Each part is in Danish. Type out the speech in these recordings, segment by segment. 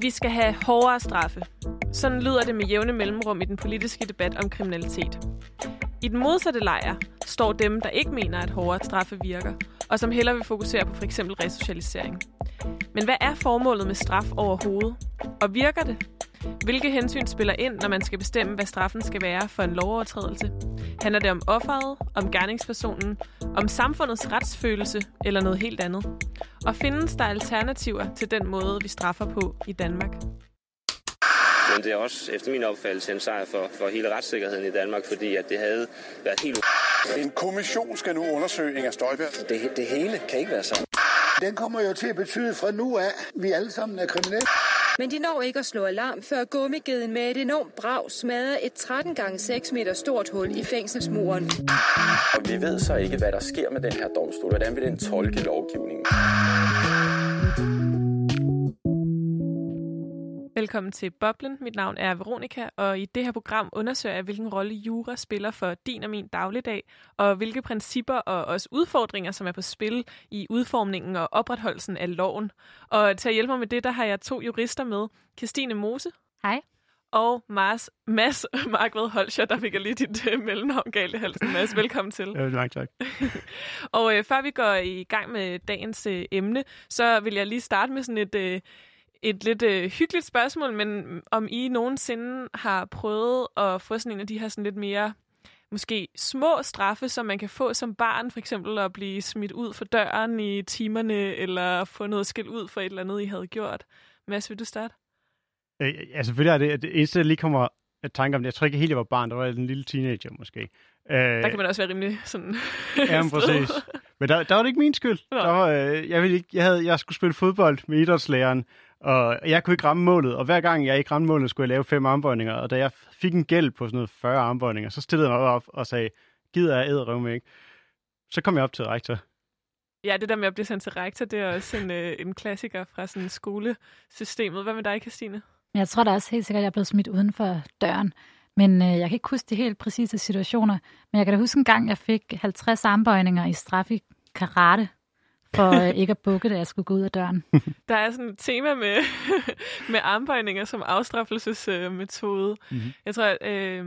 Vi skal have hårdere straffe. Sådan lyder det med jævne mellemrum i den politiske debat om kriminalitet. I den modsatte lejr står dem, der ikke mener, at hårdere straffe virker, og som hellere vil fokusere på f.eks. resocialisering. Men hvad er formålet med straf overhovedet? Og virker det? Hvilke hensyn spiller ind, når man skal bestemme, hvad straffen skal være for en lovovertrædelse? Handler det om offeret, om gerningspersonen, om samfundets retsfølelse eller noget helt andet? Og findes der alternativer til den måde, vi straffer på i Danmark? Men det er også efter min opfattelse en sejr for, for hele retssikkerheden i Danmark, fordi at det havde været helt En kommission skal nu undersøge Inger Støjberg. det, det hele kan ikke være sådan. Den kommer jo til at betyde fra nu af, at vi alle sammen er kriminelle. Men de når ikke at slå alarm, før gummigeden med et enormt brag smadrer et 13 gange 6 meter stort hul i fængselsmuren. Og vi ved så ikke, hvad der sker med den her domstol. Hvordan vil den tolke lovgivningen? Velkommen til Boblen. Mit navn er Veronika, og i det her program undersøger jeg, hvilken rolle jura spiller for din og min dagligdag, og hvilke principper og også udfordringer, som er på spil i udformningen og opretholdelsen af loven. Og til at hjælpe mig med det, der har jeg to jurister med. Christine Mose. Hej. Og Mars, Mads Markved Holscher, der fik jeg lige dit uh, mellemnavn galt i halsen. Mads, velkommen til. Ja, mange tak. og øh, før vi går i gang med dagens øh, emne, så vil jeg lige starte med sådan et... Øh, et lidt øh, hyggeligt spørgsmål, men om I nogensinde har prøvet at få sådan en af de her sådan lidt mere måske små straffe, som man kan få som barn, for eksempel at blive smidt ud for døren i timerne, eller få noget skæld ud for et eller andet, I havde gjort. Mads, vil du starte? Øh, ja, selvfølgelig er det det eneste, der lige kommer at tanke om det. Jeg tror ikke helt, jeg var barn. Der var en lille teenager måske. Øh, Der kan man også være rimelig sådan... Ja, men præcis. Men der, der var det ikke min skyld. Nå. Der var, øh, jeg, ville ikke, jeg, havde, jeg skulle spille fodbold med idrætslæreren, og jeg kunne ikke ramme målet. Og hver gang jeg ikke ramte målet, skulle jeg lave fem armbøjninger. Og da jeg fik en gæld på sådan noget 40 armbøjninger, så stillede jeg mig op og sagde, gider jeg æderrøv med ikke? Så kom jeg op til rektor. Ja, det der med at blive sendt til rektor, det er også en, øh, en klassiker fra sådan skolesystemet. Hvad med dig, Christine? Men Jeg tror da også helt sikkert, at jeg er blevet smidt uden for døren. Men øh, jeg kan ikke huske de helt præcise situationer. Men jeg kan da huske en gang, jeg fik 50 armbøjninger i straf i karate, for øh, ikke at bukke, da jeg skulle gå ud af døren. Der er sådan et tema med, med armbøjninger som afstraffelsesmetode. Mhm. Jeg tror, at, øh,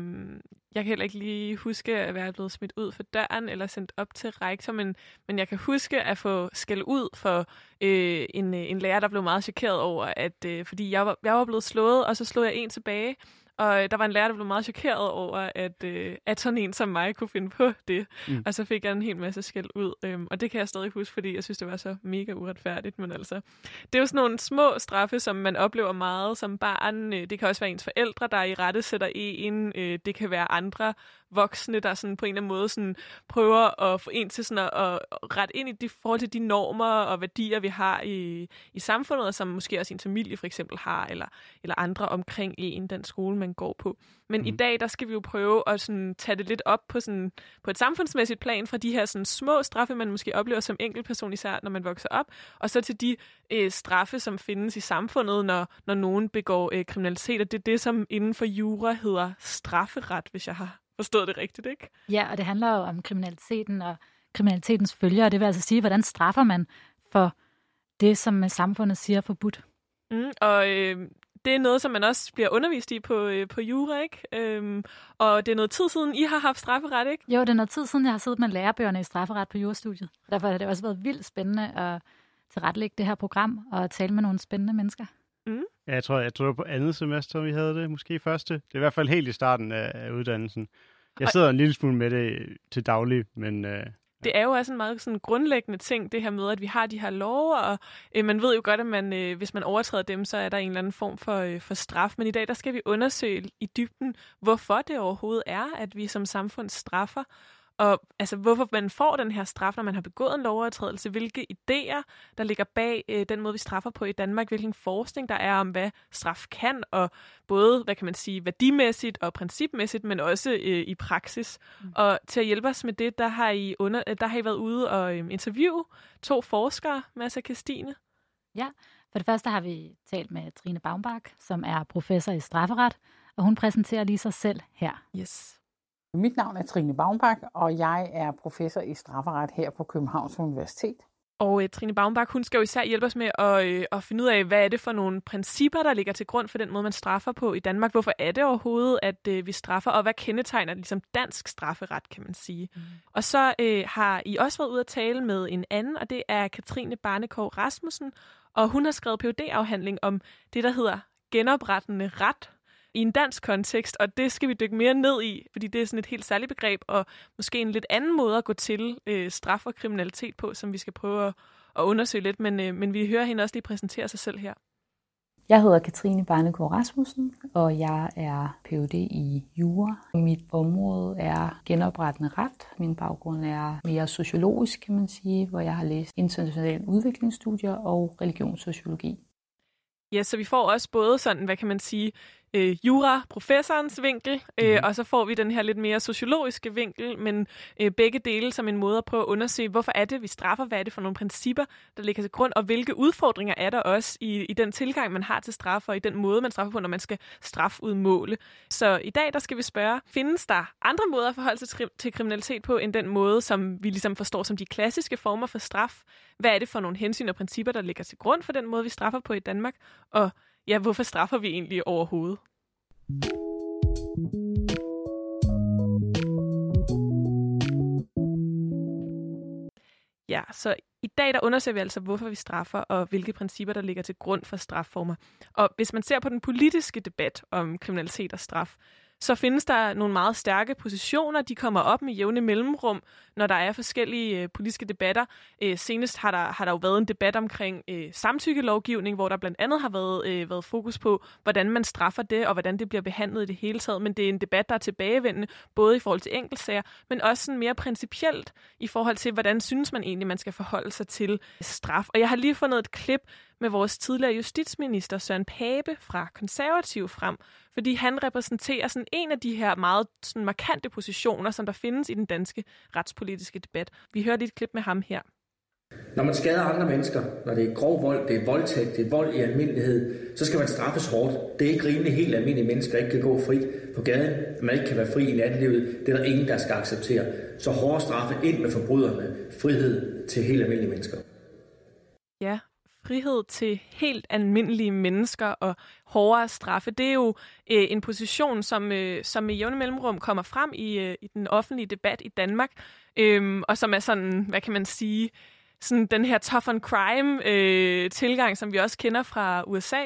jeg kan heller ikke lige huske at være blevet smidt ud for døren eller sendt op til rektor, men, men jeg kan huske at få skæld ud for øh, en, en lærer, der blev meget chokeret over, at øh, fordi jeg var, jeg var blevet slået, og så slog jeg en tilbage, og øh, der var en lærer, der blev meget chokeret over, at, øh, at sådan en som mig kunne finde på det. Mm. Og så fik jeg en hel masse skæld ud. Øhm, og det kan jeg stadig huske, fordi jeg synes, det var så mega uretfærdigt. Men altså, det er jo sådan nogle små straffe, som man oplever meget som barn. Øh, Det kan også være ens forældre, der i rette sætter en. Øh, Det kan være andre voksne, der sådan på en eller anden måde sådan prøver at få en til sådan at, at rette ind i de forhold til de normer og værdier, vi har i, i samfundet, og som måske også ens familie for eksempel har, eller, eller andre omkring en, den skole, man går på. Men mm. i Mhm. dag, der skal vi jo prøve at sådan, tage det lidt op på, sådan, på et samfundsmæssigt plan fra de her sådan, små straffe, man måske oplever som enkeltperson, især når man vokser op, og så til de øh, straffe, som findes i samfundet, når, når nogen begår øh, kriminalitet. Og det er det, som inden for jura hedder strafferet, hvis jeg har forstået det rigtigt, ikke? Ja, og det handler jo om kriminaliteten og kriminalitetens følger, og det vil altså sige, hvordan straffer man for det, som samfundet siger er forbudt. Mm, og øh, det er noget, som man også bliver undervist i på, øh, på jura, ikke? Øhm, og det er noget tid siden, I har haft strafferet, ikke? Jo, det er noget tid siden, jeg har siddet med lærebøgerne i strafferet på jurastudiet. Derfor har det også været vildt spændende at tilrettelægge det her program og tale med nogle spændende mennesker. Ja, jeg tror, jeg tror på andet semester, vi havde det. Måske første. Det er i hvert fald helt i starten af, af uddannelsen. Jeg sidder en lille smule med det til daglig, men øh, Det er jo også en meget sådan grundlæggende ting, det her med, at vi har de her love, og øh, man ved jo godt, at man, øh, hvis man overtræder dem, så er der en eller anden form for, øh, for straf. Men i dag, der skal vi undersøge i dybden, hvorfor det overhovedet er, at vi som samfund straffer, og altså, hvorfor man får den her straf, når man har begået en lovovertrædelse, hvilke idéer, der ligger bag øh, den måde, vi straffer på i Danmark, hvilken forskning der er om, hvad straf kan, og både, hvad kan man sige, værdimæssigt og principmæssigt, men også øh, i praksis. Mm. Og til at hjælpe os med det, der har I, under, øh, der har I været ude og øh, interviewe to forskere, Mads og Christine. Ja, for det første har vi talt med Trine Baumbach, som er professor i strafferet, og hun præsenterer lige sig selv her. Yes. Mit navn er Trine Baumbach, og jeg er professor i strafferet her på Københavns Universitet. Og øh, Trine Baumbach, hun skal jo især hjælpe os med at, øh, at finde ud af, hvad er det for nogle principper, der ligger til grund for den måde, man straffer på i Danmark. Hvorfor er det overhovedet, at øh, vi straffer, og hvad kendetegner ligesom dansk strafferet, kan man sige. Mm. Og så øh, har I også været ude at tale med en anden, og det er Katrine Barnekov Rasmussen, og hun har skrevet phd afhandling om det, der hedder genoprettende ret i en dansk kontekst, og det skal vi dykke mere ned i, fordi det er sådan et helt særligt begreb, og måske en lidt anden måde at gå til øh, straf og kriminalitet på, som vi skal prøve at, at undersøge lidt, men, øh, men vi hører hende også lige præsentere sig selv her. Jeg hedder Katrine Barnekår Rasmussen, og jeg er Ph.D. i jura. Mit område er genoprettende ret. Min baggrund er mere sociologisk, kan man sige, hvor jeg har læst internationale udviklingsstudier og religionssociologi. Ja, så vi får også både sådan, hvad kan man sige, øh, jura-professorens vinkel, øh, mm. og så får vi den her lidt mere sociologiske vinkel, men øh, begge dele som en måde at prøve at undersøge, hvorfor er det, vi straffer, hvad er det for nogle principper, der ligger til grund, og hvilke udfordringer er der også i, i den tilgang, man har til straf, og i den måde, man straffer på, når man skal strafudmåle. Så i dag, der skal vi spørge, findes der andre måder at forholde sig til, til kriminalitet på, end den måde, som vi ligesom forstår som de klassiske former for straf? Hvad er det for nogle hensyn og principper, der ligger til grund for den måde, vi straffer på i Danmark? Og ja, hvorfor straffer vi egentlig overhovedet? Ja, så i dag der undersøger vi altså, hvorfor vi straffer, og hvilke principper, der ligger til grund for strafformer. Og hvis man ser på den politiske debat om kriminalitet og straf, så findes der nogle meget stærke positioner. De kommer op med jævne mellemrum, når der er forskellige øh, politiske debatter. Øh, senest har der, har der jo været en debat omkring øh, samtykkelovgivning, hvor der blandt andet har været, øh, været fokus på, hvordan man straffer det, og hvordan det bliver behandlet i det hele taget. Men det er en debat, der er tilbagevendende, både i forhold til enkeltsager, men også sådan mere principielt i forhold til, hvordan synes man egentlig, man skal forholde sig til straf. Og jeg har lige fundet et klip med vores tidligere justitsminister Søren Pape fra Konservativ frem, fordi han repræsenterer sådan en af de her meget sådan markante positioner, som der findes i den danske retspolitiske debat. Vi hører lige et klip med ham her. Når man skader andre mennesker, når det er grov vold, det er voldtægt, det er vold i almindelighed, så skal man straffes hårdt. Det er ikke rimeligt, helt almindelige mennesker ikke kan gå frit på gaden, at man ikke kan være fri i nattelivet. Det er der ingen, der skal acceptere. Så hårde straffe ind med forbryderne, frihed til helt almindelige mennesker. Ja, frihed til helt almindelige mennesker og hårdere straffe, det er jo øh, en position, som, øh, som i jævne mellemrum kommer frem i, øh, i den offentlige debat i Danmark, øh, og som er sådan, hvad kan man sige, sådan den her tough on crime øh, tilgang, som vi også kender fra USA.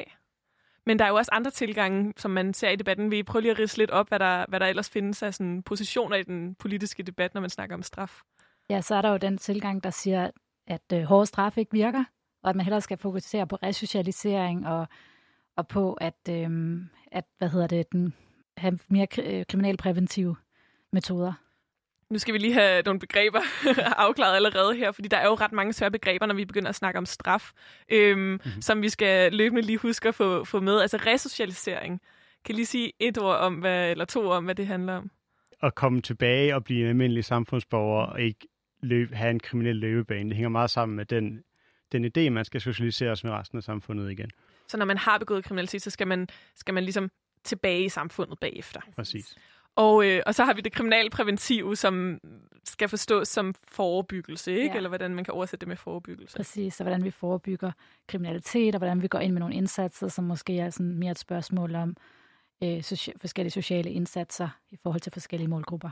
Men der er jo også andre tilgange, som man ser i debatten. Vi prøver lige at ridse lidt op, hvad der, hvad der ellers findes af sådan positioner i den politiske debat, når man snakker om straf. Ja, så er der jo den tilgang, der siger, at øh, hårde straf ikke virker, og at man hellere skal fokusere på resocialisering og, og på at, øhm, at hvad hedder det, den, have mere kriminalpræventive metoder. Nu skal vi lige have nogle begreber afklaret allerede her, fordi der er jo ret mange svære begreber, når vi begynder at snakke om straf, øhm, mm-hmm. som vi skal løbende lige huske at få, få med. Altså resocialisering. Kan I lige sige et ord om, hvad, eller to om, hvad det handler om? At komme tilbage og blive en almindelig samfundsborger og ikke løb, have en kriminel løbebane. Det hænger meget sammen med den den idé, man skal socialiseres med resten af samfundet igen. Så når man har begået kriminalitet, så skal man, skal man ligesom tilbage i samfundet bagefter. Præcis. Og, øh, og så har vi det kriminalpræventive, som skal forstås som forebyggelse, ikke? Ja. Eller hvordan man kan oversætte det med forebyggelse. Præcis, så hvordan vi forebygger kriminalitet, og hvordan vi går ind med nogle indsatser, som måske er sådan mere et spørgsmål om øh, socia- forskellige sociale indsatser i forhold til forskellige målgrupper.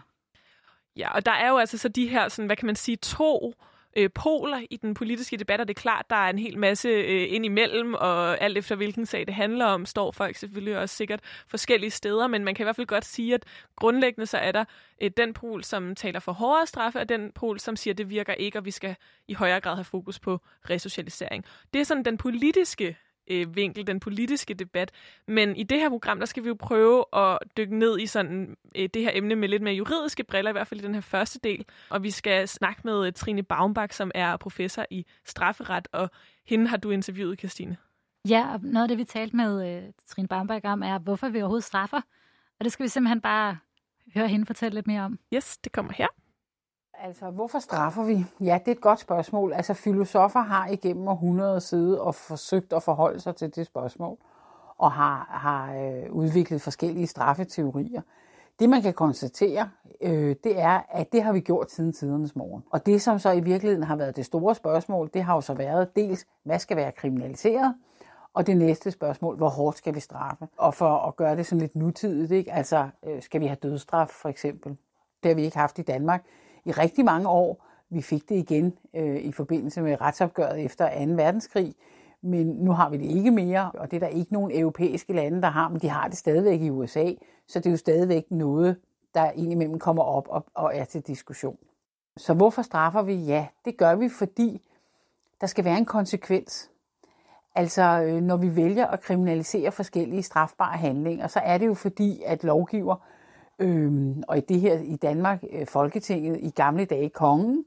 Ja, og der er jo altså så de her, sådan, hvad kan man sige, to øh, Øh, poler i den politiske debat, og det er klart, der er en hel masse øh, ind imellem, og alt efter hvilken sag det handler om, står folk selvfølgelig også sikkert forskellige steder, men man kan i hvert fald godt sige, at grundlæggende så er der øh, den pol, som taler for hårdere straffe, og den pol, som siger, at det virker ikke, og vi skal i højere grad have fokus på resocialisering. Det er sådan den politiske øh, vinkel, den politiske debat. Men i det her program, der skal vi jo prøve at dykke ned i sådan øh, det her emne med lidt mere juridiske briller, i hvert fald i den her første del. Og vi skal snakke med øh, Trine Baumbach, som er professor i strafferet, og hende har du interviewet, Christine. Ja, og noget af det, vi talte med øh, Trine Baumbach om, er, hvorfor vi overhovedet straffer. Og det skal vi simpelthen bare høre hende fortælle lidt mere om. Yes, det kommer her. Altså, hvorfor straffer vi? Ja, det er et godt spørgsmål. Altså, filosofer har igennem århundreder siddet og forsøgt at forholde sig til det spørgsmål, og har, har øh, udviklet forskellige straffeteorier. Det man kan konstatere, øh, det er, at det har vi gjort siden tidernes morgen. Og det, som så i virkeligheden har været det store spørgsmål, det har jo så været dels, hvad skal være kriminaliseret, og det næste spørgsmål, hvor hårdt skal vi straffe? Og for at gøre det sådan lidt nutidigt, ikke? altså øh, skal vi have dødstraf for eksempel? Det har vi ikke haft i Danmark i rigtig mange år. Vi fik det igen øh, i forbindelse med retsopgøret efter 2. verdenskrig, men nu har vi det ikke mere, og det er der ikke nogen europæiske lande, der har, men de har det stadigvæk i USA, så det er jo stadigvæk noget, der indimellem kommer op og, og er til diskussion. Så hvorfor straffer vi? Ja, det gør vi, fordi der skal være en konsekvens. Altså, øh, når vi vælger at kriminalisere forskellige strafbare handlinger, så er det jo fordi, at lovgiver, øh, og i det her i Danmark, øh, Folketinget, i gamle dage kongen,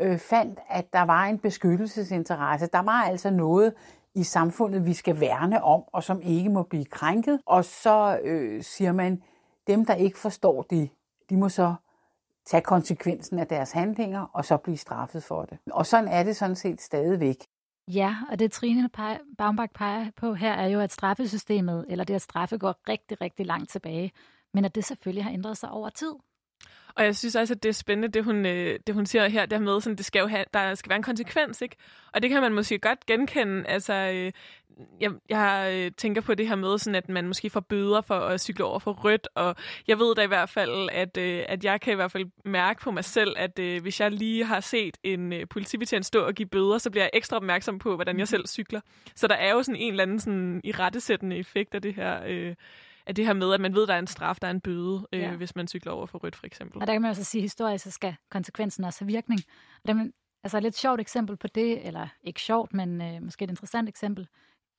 øh, fandt, at der var en beskyttelsesinteresse. Der var altså noget i samfundet, vi skal værne om, og som ikke må blive krænket. Og så øh, siger man, dem, der ikke forstår det, de må så tage konsekvensen af deres handlinger, og så blive straffet for det. Og sådan er det sådan set stadigvæk. Ja, og det Trine Baumbach peger på her er jo, at straffesystemet, eller det at straffe, går rigtig, rigtig langt tilbage, men at det selvfølgelig har ændret sig over tid. Og jeg synes også, at det er spændende, det hun, øh, det hun siger her, der med, sådan, det skal jo have, der skal være en konsekvens, ikke? Og det kan man måske godt genkende. Altså, øh, jeg, jeg øh, tænker på det her med, sådan, at man måske får bøder for at cykle over for rødt, og jeg ved da i hvert fald, at, øh, at jeg kan i hvert fald mærke på mig selv, at øh, hvis jeg lige har set en øh, politibetjent stå og give bøder, så bliver jeg ekstra opmærksom på, hvordan jeg mhm. selv cykler. Så der er jo sådan en eller anden sådan, i rettesættende effekt af det her... Øh, af det her med, at man ved, at der er en straf, der er en bøde, øh, ja. hvis man cykler over for rødt, for eksempel. Og der kan man også sige, at historisk så skal konsekvensen også have virkning. Og det er altså et lidt sjovt eksempel på det, eller ikke sjovt, men øh, måske et interessant eksempel,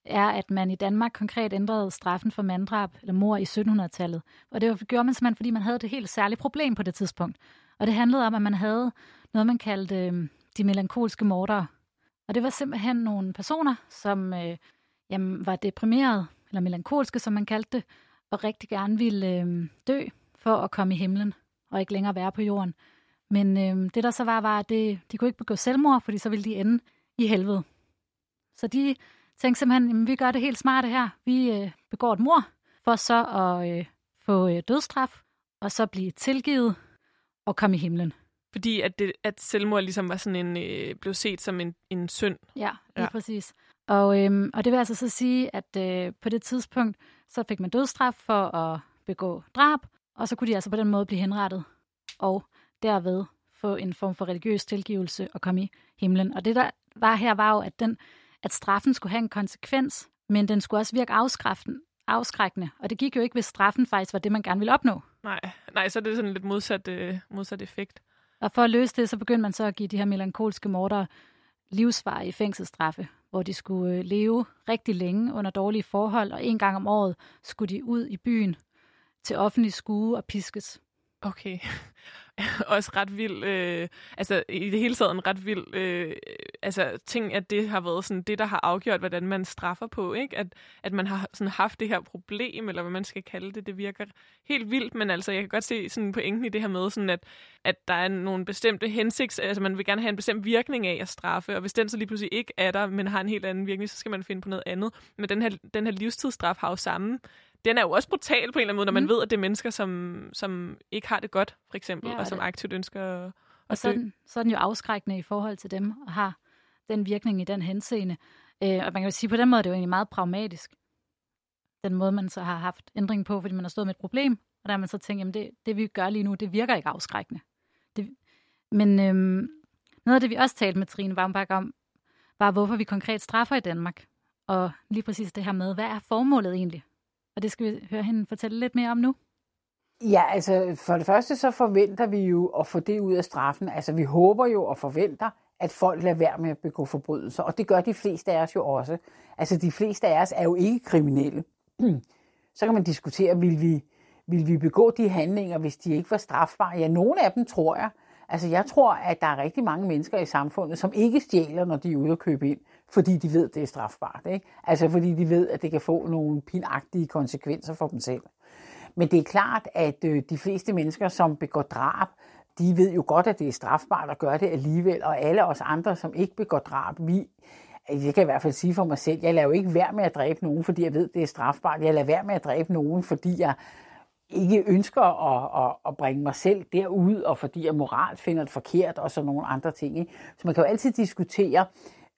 er, at man i Danmark konkret ændrede straffen for manddrab eller mor i 1700-tallet. Og det gjorde man simpelthen, fordi man havde det helt særlige problem på det tidspunkt. Og det handlede om, at man havde noget, man kaldte øh, de melankolske mordere. Og det var simpelthen nogle personer, som øh, jamen, var deprimerede, eller melankolske, som man kaldte det, og rigtig gerne ville øh, dø for at komme i himlen, og ikke længere være på jorden. Men øh, det der så var, var, at det, de kunne ikke begå selvmord, fordi så ville de ende i helvede. Så de tænkte simpelthen, at vi gør det helt smarte her. Vi øh, begår et mor, for så at øh, få øh, dødstraf, og så blive tilgivet og komme i himlen. Fordi at, det, at selvmord ligesom var sådan en, øh, blev set som en, en synd. Ja, lige ja. præcis. Og, øhm, og det vil altså så sige, at øh, på det tidspunkt, så fik man dødsstraf for at begå drab, og så kunne de altså på den måde blive henrettet, og derved få en form for religiøs tilgivelse og komme i himlen. Og det der var her, var jo, at, den, at straffen skulle have en konsekvens, men den skulle også virke afskrækkende. Og det gik jo ikke, hvis straffen faktisk var det, man gerne ville opnå. Nej, nej så er det sådan lidt modsat, øh, modsat effekt. Og for at løse det, så begyndte man så at give de her melankolske mordere livsvarige fængselsstraffe, hvor de skulle øh, leve rigtig længe under dårlige forhold, og en gang om året skulle de ud i byen til offentlig skue og piskes. Okay. også ret vild, øh, altså i det hele taget en ret vild øh, altså, ting, at det har været sådan det, der har afgjort, hvordan man straffer på, ikke? At, at man har sådan haft det her problem, eller hvad man skal kalde det, det virker helt vildt, men altså jeg kan godt se sådan pointen i det her med, sådan at, at der er nogle bestemte hensigts, altså man vil gerne have en bestemt virkning af at straffe, og hvis den så lige pludselig ikke er der, men har en helt anden virkning, så skal man finde på noget andet. Men den her, den her livstidsstraf har jo samme den er jo også brutal på en eller anden måde, når man mm. ved, at det er mennesker, som, som ikke har det godt, for eksempel, ja, og, og som aktivt ønsker at, og så, dø. så er den jo afskrækkende i forhold til dem, og har den virkning i den henseende. Øh, og man kan jo sige, på den måde, det er jo egentlig meget pragmatisk. Den måde, man så har haft ændring på, fordi man har stået med et problem, og der har man så tænkt, jamen det, det vi gør lige nu, det virker ikke afskrækkende. Det, men øhm, noget af det, vi også talte med Trine Baumbach om, var, hvorfor vi konkret straffer i Danmark. Og lige præcis det her med, hvad er formålet egentlig? Og det skal vi høre hende fortælle lidt mere om nu. Ja, altså for det første så forventer vi jo at få det ud af straffen. Altså vi håber jo og forventer, at folk lader være med at begå forbrydelser. Og det gør de fleste af os jo også. Altså de fleste af os er jo ikke kriminelle. Så kan man diskutere, vil vi, vil vi begå de handlinger, hvis de ikke var strafbare? Ja, nogle af dem tror jeg. Altså jeg tror, at der er rigtig mange mennesker i samfundet, som ikke stjæler, når de er ude og købe ind fordi de ved, at det er strafbart. Ikke? Altså fordi de ved, at det kan få nogle pinagtige konsekvenser for dem selv. Men det er klart, at øh, de fleste mennesker, som begår drab, de ved jo godt, at det er strafbart at gøre det alligevel, og alle os andre, som ikke begår drab, vi, altså, jeg kan i hvert fald sige for mig selv, jeg lader jo ikke være med at dræbe nogen, fordi jeg ved, det er strafbart. Jeg lader være med at dræbe nogen, fordi jeg ikke ønsker at, at, at bringe mig selv derud, og fordi jeg moral finder det forkert, og så nogle andre ting. Ikke? Så man kan jo altid diskutere,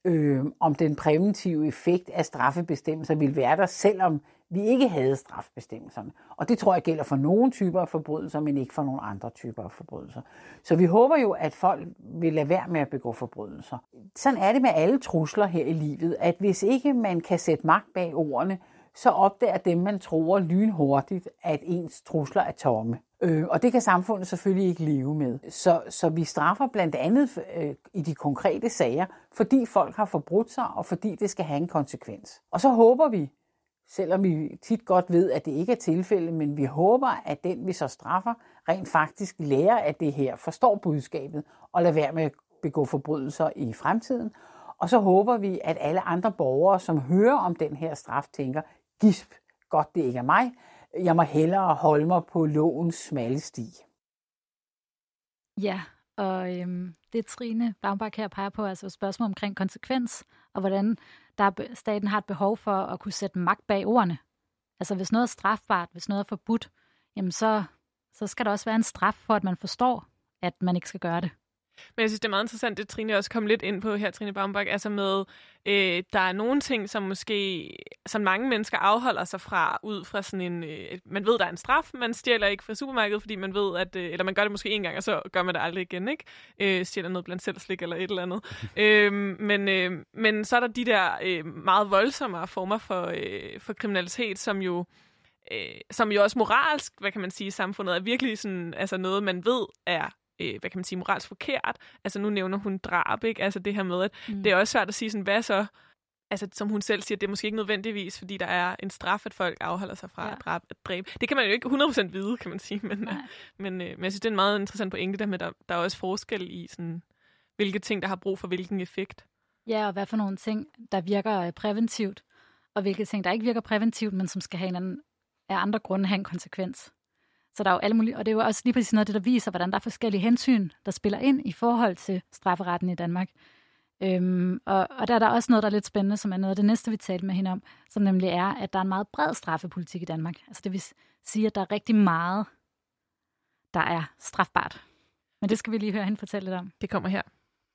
øh, om den præventive effekt af straffebestemmelser vil være der, selvom vi ikke havde strafbestemmelserne. Og det tror jeg gælder for nogle typer af forbrydelser, men ikke for nogle andre typer af forbrydelser. Så vi håber jo, at folk vil lade være med at begå forbrydelser. Sådan er det med alle trusler her i livet, at hvis ikke man kan sætte magt bag ordene, så opdager dem, man tror lynhurtigt, at ens trusler er tomme. Øh, og det kan samfundet selvfølgelig ikke leve med. Så, så vi straffer blandt andet øh, i de konkrete sager, fordi folk har forbrudt sig, og fordi det skal have en konsekvens. Og så håber vi, selvom vi tit godt ved, at det ikke er tilfældet, men vi håber, at den, vi så straffer, rent faktisk lærer af det her, forstår budskabet og lader være med at begå forbrydelser i fremtiden. Og så håber vi, at alle andre borgere, som hører om den her straf, tænker, gisp, godt det ikke er mig, jeg må hellere holde mig på lovens smalle sti. Ja, og øhm, det Trine Baumbach her peger på, altså spørgsmål omkring konsekvens, og hvordan der er, staten har et behov for at kunne sætte magt bag ordene. Altså hvis noget er strafbart, hvis noget er forbudt, jamen så, så skal der også være en straf for, at man forstår, at man ikke skal gøre det. Men jeg synes, det er meget interessant, det Trine også kom lidt ind på her, Trine Baumbach, altså med, øh, der er nogle ting, som måske, som mange mennesker afholder sig fra, ud fra sådan en, øh, man ved, der er en straf, man stjæler ikke fra supermarkedet, fordi man ved, at, øh, eller man gør det måske en gang, og så gør man det aldrig igen, ikke? Øh, stjæler noget blandt selv slik eller et eller andet. øh, men, øh, men så er der de der øh, meget voldsomme former for, øh, for kriminalitet, som jo, øh, som jo også moralsk, hvad kan man sige, samfundet er virkelig sådan, altså noget, man ved er øh, hvad kan man sige, moralsk forkert. Altså nu nævner hun drab, ikke? Altså det her med, at mm. det er også svært at sige sådan, hvad så, altså som hun selv siger, det er måske ikke nødvendigvis, fordi der er en straf, at folk afholder sig fra ja. at, dræbe, at dræbe. Det kan man jo ikke 100% vide, kan man sige, men, øh, men, øh, men jeg synes, det er en meget interessant pointe, der med, der, der er også forskel i, sådan, hvilke ting, der har brug for hvilken effekt. Ja, og hvad for nogle ting, der virker øh, præventivt, og hvilke ting, der ikke virker præventivt, men som skal have en anden, af andre grunde have en konsekvens. Så der er jo alle mulige, og det er jo også lige præcis noget af det, der viser, hvordan der er forskellige hensyn, der spiller ind i forhold til strafferetten i Danmark. Øhm, og, og der er der også noget, der er lidt spændende, som er noget af det næste, vi talte med hende om, som nemlig er, at der er en meget bred straffepolitik i Danmark. Altså det vil sige, at der er rigtig meget, der er strafbart. Men det skal vi lige høre hende fortælle lidt om. Det kommer her.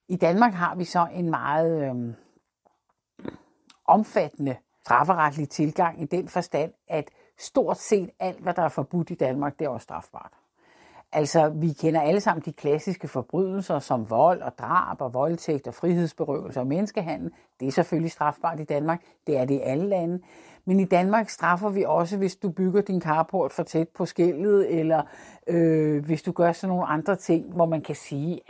I Danmark har vi så en meget øhm, omfattende strafferetlig tilgang i den forstand, at stort set alt, hvad der er forbudt i Danmark, det er også strafbart. Altså, vi kender alle sammen de klassiske forbrydelser som vold og drab og voldtægt og frihedsberøvelse og menneskehandel. Det er selvfølgelig strafbart i Danmark. Det er det i alle lande. Men i Danmark straffer vi også, hvis du bygger din carport for tæt på skældet, eller øh, hvis du gør sådan nogle andre ting, hvor man kan sige,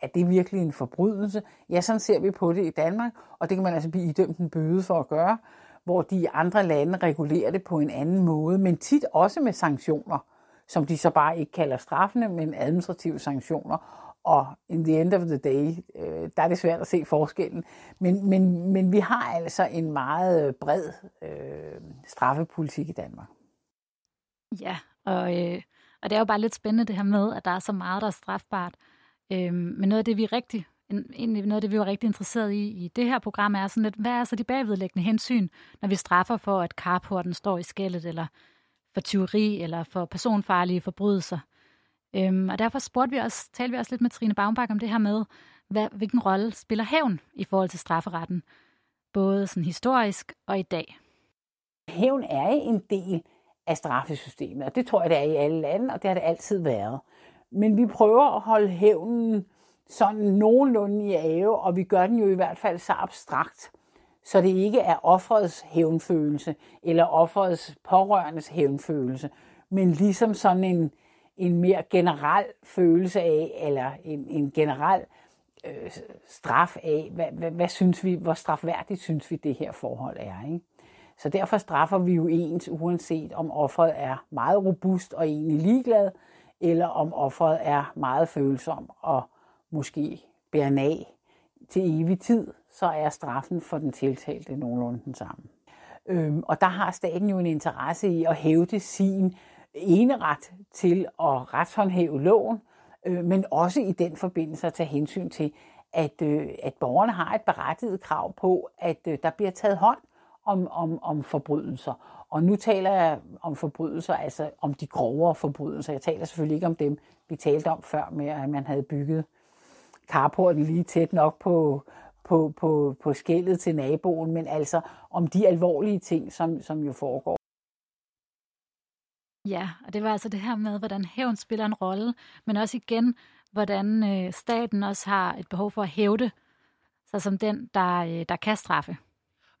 at det virkelig en forbrydelse? Ja, sådan ser vi på det i Danmark, og det kan man altså blive idømt en bøde for at gøre hvor de andre lande regulerer det på en anden måde, men tit også med sanktioner, som de så bare ikke kalder straffene, men administrative sanktioner. Og in the end of the day, øh, der er det svært at se forskellen. Men, men, men vi har altså en meget bred øh, straffepolitik i Danmark. Ja, og, øh, og det er jo bare lidt spændende det her med, at der er så meget, der er strafbart. Øh, men noget af det, vi rigtig egentlig noget af det, vi var rigtig interesseret i i det her program, er sådan lidt, hvad er så de bagvedlæggende hensyn, når vi straffer for, at carporten står i skældet, eller for tyveri, eller for personfarlige forbrydelser. Øhm, og derfor spurgte vi også, talte vi også lidt med Trine Baumbach om det her med, hvad, hvilken rolle spiller hævn i forhold til strafferetten, både sådan historisk og i dag. Hævn er en del af straffesystemet, og det tror jeg, det er i alle lande, og det har det altid været. Men vi prøver at holde hævnen sådan nogenlunde i ave, og vi gør den jo i hvert fald så abstrakt, så det ikke er offerets hævnfølelse eller offerets pårørendes hævnfølelse, men ligesom sådan en, en mere generel følelse af, eller en, en generel øh, straf af, hvad, hvad, hvad synes vi, hvor strafværdigt synes vi det her forhold er. Ikke? Så derfor straffer vi jo ens, uanset om offeret er meget robust og egentlig ligeglad, eller om offeret er meget følsom og måske bærer af til evig tid, så er straffen for den tiltalte nogenlunde den samme. Øhm, og der har staten jo en interesse i at hævde sin eneret til at retshåndhæve loven, øh, men også i den forbindelse at tage hensyn til, at, øh, at borgerne har et berettiget krav på, at øh, der bliver taget hånd om, om, om forbrydelser. Og nu taler jeg om forbrydelser, altså om de grovere forbrydelser. Jeg taler selvfølgelig ikke om dem, vi talte om før med, at man havde bygget carporten lige tæt nok på, på, på, på skældet til naboen, men altså om de alvorlige ting, som, som jo foregår. Ja, og det var altså det her med, hvordan hævn spiller en rolle, men også igen, hvordan øh, staten også har et behov for at hævde sig som den, der, øh, der kan straffe.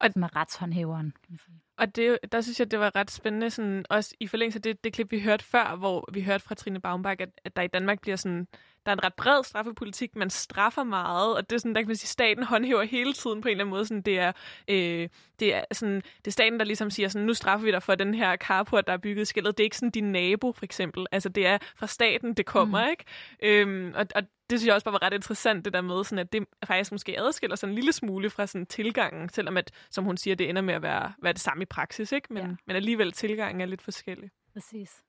Og med retshåndhæveren. Kan man sige. Og det, der synes jeg, det var ret spændende, sådan, også i forlængelse af det, det klip, vi hørte før, hvor vi hørte fra Trine Baumbach, at, at der i Danmark bliver sådan, der er en ret bred straffepolitik, man straffer meget, og det er sådan, der kan man sige, staten håndhæver hele tiden på en eller anden måde. Sådan, det, er, øh, det, er sådan, det er staten, der ligesom siger, sådan, nu straffer vi dig for den her carport, der er bygget i skældet. Det er ikke sådan din nabo, for eksempel. Altså, det er fra staten, det kommer, mm. ikke? Øhm, og, og det synes jeg også bare var ret interessant, det der med, sådan, at det faktisk måske adskiller sig en lille smule fra sådan, tilgangen, selvom at, som hun siger, det ender med at være, være det samme i praksis, ikke? Men, ja. men alligevel tilgangen er lidt forskellig. Præcis.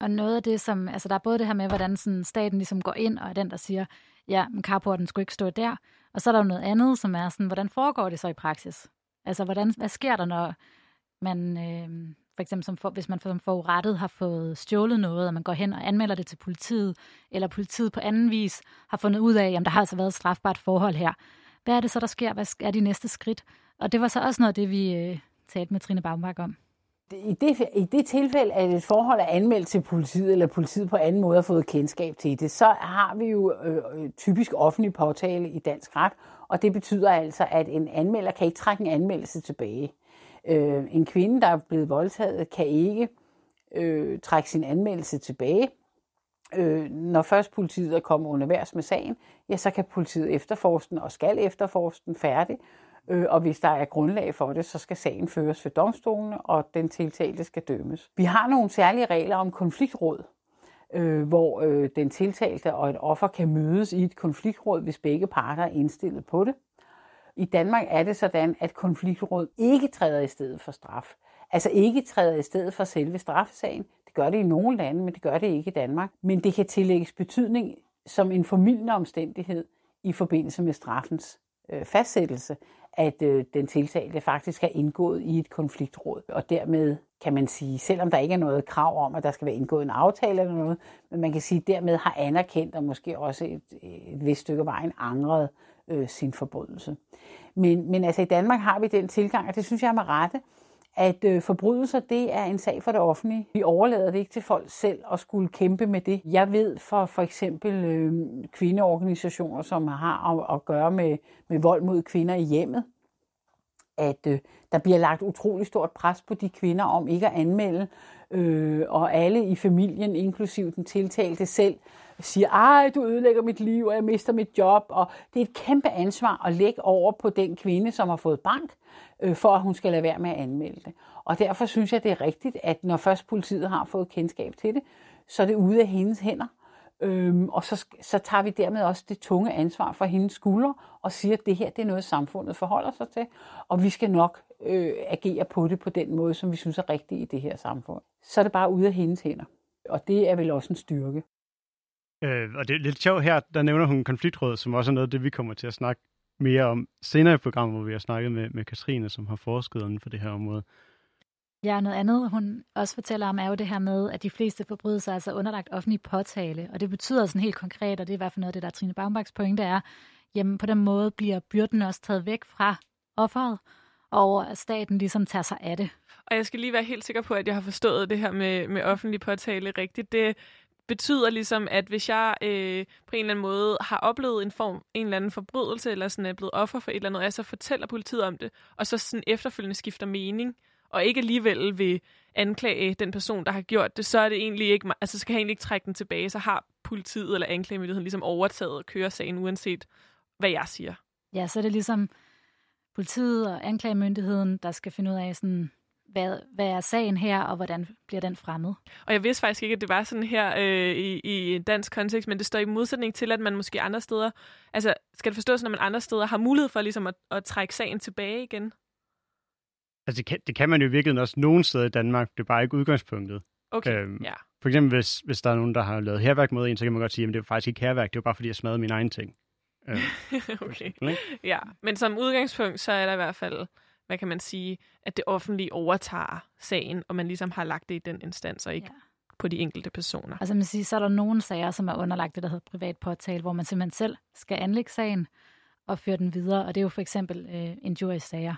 Og noget af det, som, altså der er både det her med, hvordan sådan staten ligesom går ind og er den, der siger, ja, men carporten skulle ikke stå der. Og så er der jo noget andet, som er sådan, hvordan foregår det så i praksis? Altså, hvordan, hvad sker der, når man, øh, for eksempel som for, hvis man som forurettet har fået stjålet noget, og man går hen og anmelder det til politiet, eller politiet på anden vis har fundet ud af, at der har altså været et strafbart forhold her. Hvad er det så, der sker? Hvad er de næste skridt? Og det var så også noget af det, vi øh, talte med Trine Baumbach om. I det, I det tilfælde, at et forhold er anmeldt til politiet, eller politiet på anden måde har fået kendskab til det, så har vi jo øh, øh, typisk offentlig påtale i dansk ret, og det betyder altså, at en anmelder kan ikke trække en anmeldelse tilbage. Øh, en kvinde, der er blevet voldtaget, kan ikke øh, trække sin anmeldelse tilbage. Øh, når først politiet er kommet under værs med sagen, ja, så kan politiet efterforske den og skal efterforske den færdig. Øh, Øh, og hvis der er grundlag for det, så skal sagen føres ved domstolene, og den tiltalte skal dømmes. Vi har nogle særlige regler om konfliktråd, øh, hvor øh, den tiltalte og et offer kan mødes i et konfliktråd, hvis begge parter er indstillet på det. I Danmark er det sådan, at konfliktråd ikke træder i stedet for straf. Altså ikke træder i stedet for selve straffesagen. Det gør det i nogle lande, men det gør det ikke i Danmark. Men det kan tillægges betydning som en formidlende omstændighed i forbindelse med straffens øh, fastsættelse, at øh, den tiltalte faktisk er indgået i et konfliktråd. Og dermed kan man sige, selvom der ikke er noget krav om, at der skal være indgået en aftale eller noget, men man kan sige, at dermed har anerkendt og måske også et, et vist stykke vejen angret øh, sin forbrydelse. Men, men altså i Danmark har vi den tilgang, og det synes jeg er med rette, at øh, forbrydelser, det er en sag for det offentlige. Vi overlader det ikke til folk selv at skulle kæmpe med det. Jeg ved for for eksempel øh, kvindeorganisationer, som har at, at gøre med, med vold mod kvinder i hjemmet, at øh, der bliver lagt utrolig stort pres på de kvinder om ikke at anmelde, øh, og alle i familien, inklusiv den tiltalte selv, siger, ej, du ødelægger mit liv, og jeg mister mit job, og det er et kæmpe ansvar at lægge over på den kvinde, som har fået bank, øh, for at hun skal lade være med at anmelde det. Og derfor synes jeg, det er rigtigt, at når først politiet har fået kendskab til det, så er det ude af hendes hænder. Øhm, og så, så tager vi dermed også det tunge ansvar fra hendes skuldre og siger, at det her det er noget, samfundet forholder sig til, og vi skal nok øh, agere på det på den måde, som vi synes er rigtigt i det her samfund. Så er det bare ude af hendes hænder. Og det er vel også en styrke. Øh, og det er lidt sjovt her, der nævner hun konfliktråd, som også er noget af det, vi kommer til at snakke mere om senere i programmet, hvor vi har snakket med, med Katrine, som har forsket inden for det her område. Ja, noget andet, hun også fortæller om, er jo det her med, at de fleste forbrydelser er altså underlagt offentlig påtale. Og det betyder sådan helt konkret, og det er i hvert fald noget af det, der er Trine Baumbachs pointe er, jamen på den måde bliver byrden også taget væk fra offeret, og at staten ligesom tager sig af det. Og jeg skal lige være helt sikker på, at jeg har forstået det her med, med offentlig påtale rigtigt. Det betyder ligesom, at hvis jeg øh, på en eller anden måde har oplevet en form, en eller anden forbrydelse, eller sådan er blevet offer for et eller andet, og jeg så fortæller politiet om det, og så sådan efterfølgende skifter mening, og ikke alligevel vil anklage den person, der har gjort det, så er det egentlig ikke, altså skal jeg egentlig ikke trække den tilbage, så har politiet eller anklagemyndigheden ligesom overtaget og kører sagen, uanset hvad jeg siger. Ja, så er det ligesom politiet og anklagemyndigheden, der skal finde ud af sådan, hvad, hvad er sagen her, og hvordan bliver den fremmet? Og jeg vidste faktisk ikke, at det var sådan her øh, i, i dansk kontekst, men det står i modsætning til, at man måske andre steder, altså skal det forstås, når man andre steder har mulighed for ligesom at, at trække sagen tilbage igen? Altså det kan, det kan man jo virkelig også nogen steder i Danmark, det er bare ikke udgangspunktet. Okay, øhm, ja. For eksempel, hvis, hvis der er nogen, der har lavet herværk mod en, så kan man godt sige, at det er faktisk ikke herværk, det er bare fordi, jeg smadrede min egen ting. Øhm, okay, ja. Men som udgangspunkt, så er der i hvert fald hvad kan man sige, at det offentlige overtager sagen, og man ligesom har lagt det i den instans, og ikke ja. på de enkelte personer. Altså man siger, så er der nogle sager, som er underlagt det, der hedder privat påtale, hvor man simpelthen selv skal anlægge sagen og føre den videre, og det er jo for eksempel øh, injury-sager.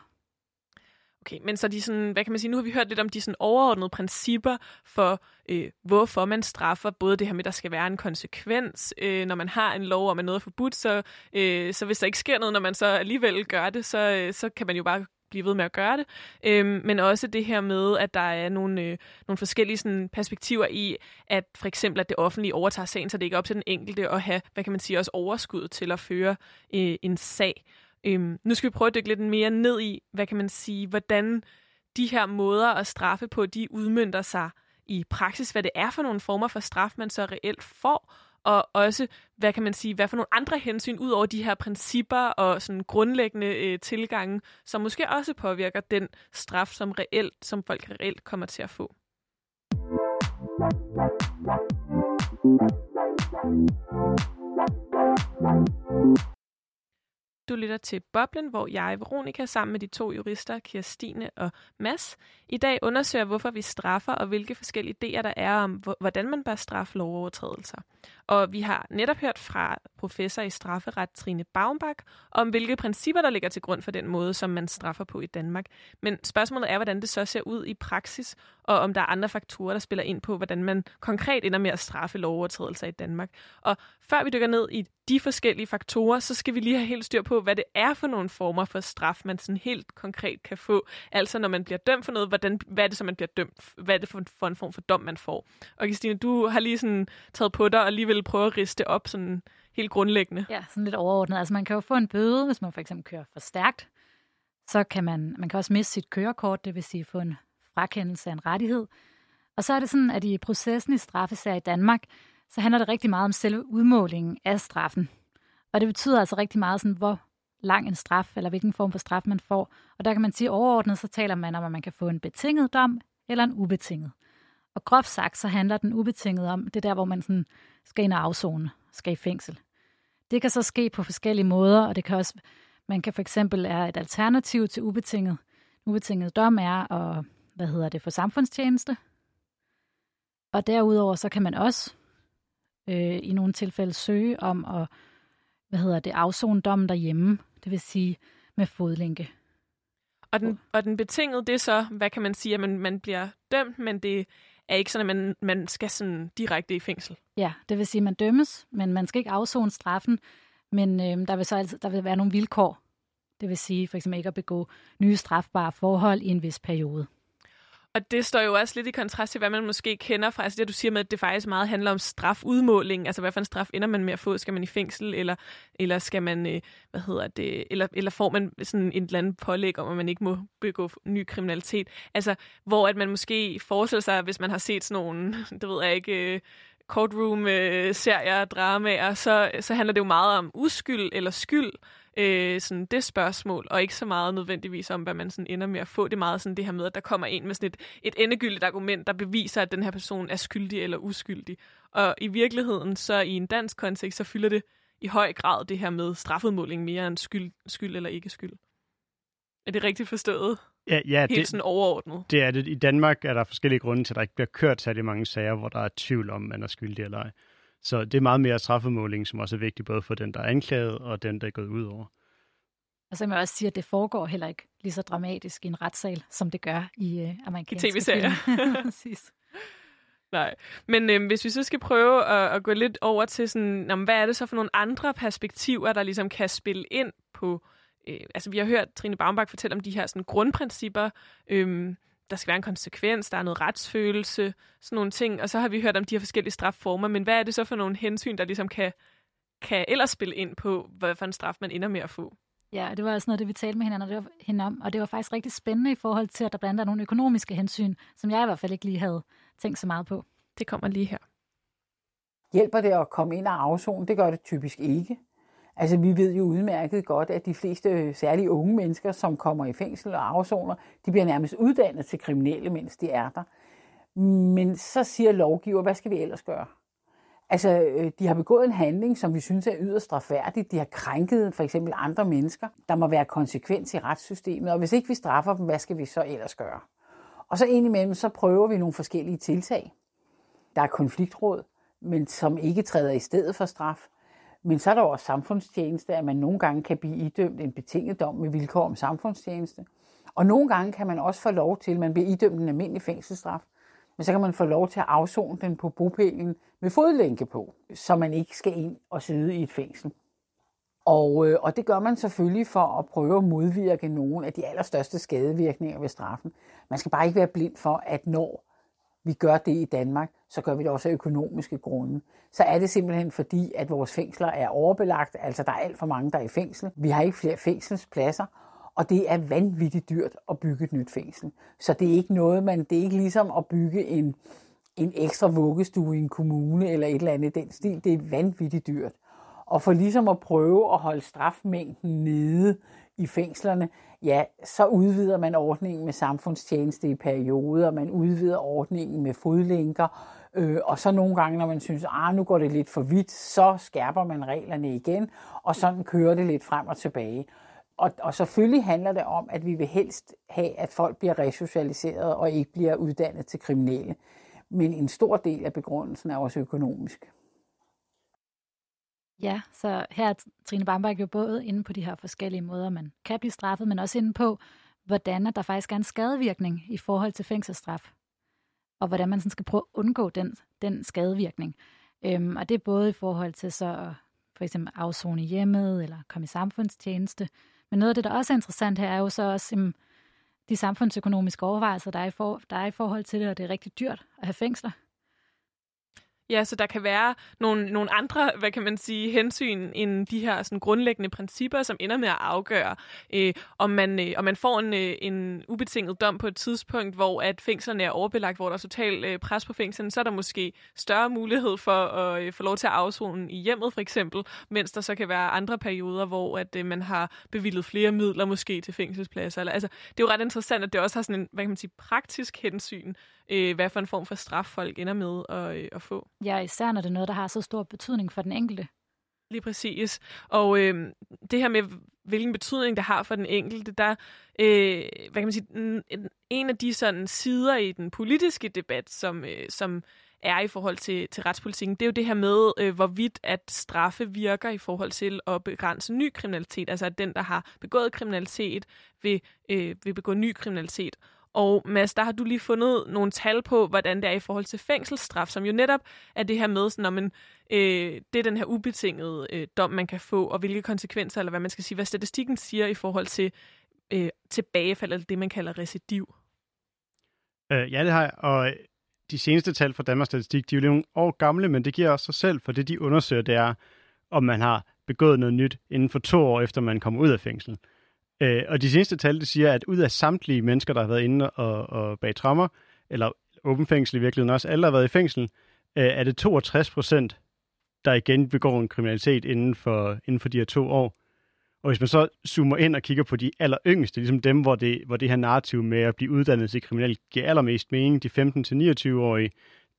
Okay, men så de sådan, hvad kan man sige, nu har vi hørt lidt om de sådan overordnede principper for, øh, hvorfor man straffer, både det her med, at der skal være en konsekvens, øh, når man har en lov om, at noget er forbudt, så, øh, så hvis der ikke sker noget, når man så alligevel gør det, så, øh, så kan man jo bare blive ved med at gøre det. Øhm, men også det her med, at der er nogle, øh, nogle forskellige sådan, perspektiver i, at for eksempel, at det offentlige overtager sagen, så det ikke er op til den enkelte at have, hvad kan man sige, også overskud til at føre øh, en sag. Øhm, nu skal vi prøve at dykke lidt mere ned i, hvad kan man sige, hvordan de her måder at straffe på, de udmyndter sig i praksis, hvad det er for nogle former for straf, man så reelt får, og også, hvad kan man sige, hvad for nogle andre hensyn, ud over de her principper og sådan grundlæggende øh, tilgange, som måske også påvirker den straf, som reelt, som folk reelt kommer til at få. Du lytter til Boblen, hvor jeg, Veronika, sammen med de to jurister, Kirstine og Mads, i dag undersøger, hvorfor vi straffer og hvilke forskellige idéer der er om, hvordan man bør straffe lovovertrædelser. Og vi har netop hørt fra professor i strafferet Trine Baumbach om, hvilke principper, der ligger til grund for den måde, som man straffer på i Danmark. Men spørgsmålet er, hvordan det så ser ud i praksis, og om der er andre faktorer, der spiller ind på, hvordan man konkret ender med at straffe lovovertrædelser i Danmark. Og før vi dykker ned i de forskellige faktorer, så skal vi lige have helt styr på, hvad det er for nogle former for straf, man sådan helt konkret kan få. Altså når man bliver dømt for noget, hvordan, hvad er det så, man bliver dømt? Hvad er det for, for en form for dom, man får? Og Christine, du har lige sådan taget på dig og lige vil prøve at riste op sådan helt grundlæggende. Ja, sådan lidt overordnet. Altså man kan jo få en bøde, hvis man for eksempel kører for stærkt. Så kan man, man kan også miste sit kørekort, det vil sige få en frakendelse af en rettighed. Og så er det sådan, at i processen i straffesager i Danmark, så handler det rigtig meget om selve udmålingen af straffen. Og det betyder altså rigtig meget sådan, hvor lang en straf, eller hvilken form for straf man får. Og der kan man sige overordnet, så taler man om, at man kan få en betinget dom, eller en ubetinget. Og groft sagt, så handler den ubetinget om, det der, hvor man sådan skal ind og afzone, skal i fængsel. Det kan så ske på forskellige måder, og det kan også, man kan for eksempel er et alternativ til ubetinget. Ubetinget dom er at, hvad hedder det, for samfundstjeneste. Og derudover så kan man også øh, i nogle tilfælde søge om at, hvad hedder det, afzone dommen derhjemme. Det vil sige med fodlænke. Og den, og den betingede, det er så, hvad kan man sige, at man, man bliver dømt, men det er ikke sådan, at man, man skal sådan direkte i fængsel. Ja, det vil sige, at man dømmes, men man skal ikke afzone straffen, men øh, der vil så altid, der vil være nogle vilkår. Det vil sige for eksempel ikke at begå nye strafbare forhold i en vis periode. Og det står jo også lidt i kontrast til, hvad man måske kender fra, altså det du siger med, at det faktisk meget handler om strafudmåling, altså hvad for en straf ender man med at få, skal man i fængsel, eller, eller skal man, øh, hvad hedder det, eller, eller får man sådan en eller anden pålæg om, at man ikke må begå ny kriminalitet. Altså, hvor at man måske forestiller sig, hvis man har set sådan nogle, det ved jeg ikke, øh, courtroom-serier, øh, dramaer, så, så handler det jo meget om uskyld eller skyld, øh, sådan det spørgsmål, og ikke så meget nødvendigvis om, hvad man sådan ender med at få. Det er meget sådan det her med, at der kommer ind med sådan et, et endegyldigt argument, der beviser, at den her person er skyldig eller uskyldig. Og i virkeligheden, så i en dansk kontekst, så fylder det i høj grad det her med strafudmåling mere end skyld, skyld eller ikke skyld. Er det rigtigt forstået? Ja, ja Helt det, sådan overordnet. Det er det. I Danmark er der forskellige grunde til, at der ikke bliver kørt særlig mange sager, hvor der er tvivl om, man er skyldig eller ej. Så det er meget mere straffemåling, som også er vigtigt, både for den, der er anklaget, og den, der er gået ud over. Og så kan man også sige, at det foregår heller ikke lige så dramatisk i en retssal, som det gør i øh, amerikanske I tv-serier. Præcis. Nej, men øh, hvis vi så skal prøve at, at gå lidt over til sådan, jamen, hvad er det så for nogle andre perspektiver, der ligesom kan spille ind på, øh, altså vi har hørt Trine Baumbach fortælle om de her sådan, grundprincipper, øh, der skal være en konsekvens, der er noget retsfølelse, sådan nogle ting, og så har vi hørt om de her forskellige strafformer, men hvad er det så for nogle hensyn, der ligesom kan, kan ellers spille ind på, hvad for en straf man ender med at få? Ja, det var også noget, det vi talte med hinanden, og det var, hende om, og det var faktisk rigtig spændende i forhold til, at der blandt andet er nogle økonomiske hensyn, som jeg i hvert fald ikke lige havde tænkt så meget på. Det kommer lige her. Hjælper det at komme ind og afzone? Det gør det typisk ikke. Altså, vi ved jo udmærket godt, at de fleste, øh, særligt unge mennesker, som kommer i fængsel og afsoner, de bliver nærmest uddannet til kriminelle, mens de er der. Men så siger lovgiver, hvad skal vi ellers gøre? Altså, øh, de har begået en handling, som vi synes er yderst straffærdig. De har krænket for eksempel andre mennesker. Der må være konsekvens i retssystemet, og hvis ikke vi straffer dem, hvad skal vi så ellers gøre? Og så indimellem, så prøver vi nogle forskellige tiltag. Der er konfliktråd, men som ikke træder i stedet for straf. Men så er der også samfundstjeneste, at man nogle gange kan blive idømt en betinget dom med vilkår om samfundstjeneste. Og nogle gange kan man også få lov til, at man bliver idømt en almindelig fængselsstraf, men så kan man få lov til at afzone den på bopælen med fodlænke på, så man ikke skal ind og sidde i et fængsel. Og, øh, og det gør man selvfølgelig for at prøve at modvirke nogle af de allerstørste skadevirkninger ved straffen. Man skal bare ikke være blind for, at når vi gør det i Danmark, så gør vi det også af økonomiske grunde. Så er det simpelthen fordi, at vores fængsler er overbelagt, altså der er alt for mange, der er i fængsel. Vi har ikke flere fængselspladser, og det er vanvittigt dyrt at bygge et nyt fængsel. Så det er ikke noget, man, det er ikke ligesom at bygge en, en ekstra vuggestue i en kommune eller et eller andet i den stil. Det er vanvittigt dyrt. Og for ligesom at prøve at holde strafmængden nede i fængslerne, ja, så udvider man ordningen med samfundstjeneste i perioder, man udvider ordningen med fodlænker, øh, og så nogle gange, når man synes, ah, nu går det lidt for vidt, så skærper man reglerne igen, og sådan kører det lidt frem og tilbage. Og, og selvfølgelig handler det om, at vi vil helst have, at folk bliver resocialiseret og ikke bliver uddannet til kriminelle. Men en stor del af begrundelsen er også økonomisk. Ja, så her er Trine Bamberg jo både inde på de her forskellige måder, man kan blive straffet, men også inde på, hvordan der faktisk er en skadevirkning i forhold til fængselsstraf, og hvordan man sådan skal prøve at undgå den, den skadevirkning. Øhm, og det er både i forhold til så for eksempel afzone hjemmet, eller komme i samfundstjeneste, men noget af det, der også er interessant her, er jo så også jamen, de samfundsøkonomiske overvejelser, der er, i for, der er i forhold til det, og det er rigtig dyrt at have fængsler. Ja, så der kan være nogle, nogle andre, hvad kan man sige, hensyn end de her sådan, grundlæggende principper, som ender med at afgøre, øh, om, man, øh, om man får en, øh, en ubetinget dom på et tidspunkt, hvor at fængslerne er overbelagt, hvor der er total øh, pres på fængslerne, så er der måske større mulighed for at øh, få lov til at afzone i hjemmet for eksempel, mens der så kan være andre perioder, hvor at øh, man har bevillet flere midler måske til fængselspladser. Eller, altså, det er jo ret interessant, at det også har sådan en, hvad kan man sige, praktisk hensyn, øh, hvad for en form for straf folk ender med at, øh, at få. Ja, især når det er noget, der har så stor betydning for den enkelte. Lige præcis. Og øh, det her med, hvilken betydning det har for den enkelte, der, øh, hvad kan man sige, en, en af de sådan sider i den politiske debat, som, øh, som er i forhold til, til retspolitikken, det er jo det her med, øh, hvorvidt at straffe virker i forhold til at begrænse ny kriminalitet. Altså at den, der har begået kriminalitet, vil, øh, vil begå ny kriminalitet. Og Mads, der har du lige fundet nogle tal på, hvordan det er i forhold til fængselsstraf, som jo netop er det her med, sådan, når man, øh, det er den her ubetingede øh, dom, man kan få, og hvilke konsekvenser, eller hvad man skal sige, hvad statistikken siger i forhold til øh, tilbagefald, eller det, man kalder recidiv. Øh, ja, det har jeg, og de seneste tal fra Danmarks Statistik, de er jo nogle år gamle, men det giver også sig selv, for det de undersøger, det er, om man har begået noget nyt inden for to år, efter man kommer ud af fængsel. Øh, og de seneste tal, det siger, at ud af samtlige mennesker, der har været inde og, og bag trammer, eller åben fængsel i virkeligheden også, alle der har været i fængsel, øh, er det 62 procent, der igen begår en kriminalitet inden for, inden for de her to år. Og hvis man så zoomer ind og kigger på de aller yngste, ligesom dem, hvor det, hvor det her narrativ med at blive uddannet til kriminel giver allermest mening, de 15-29-årige,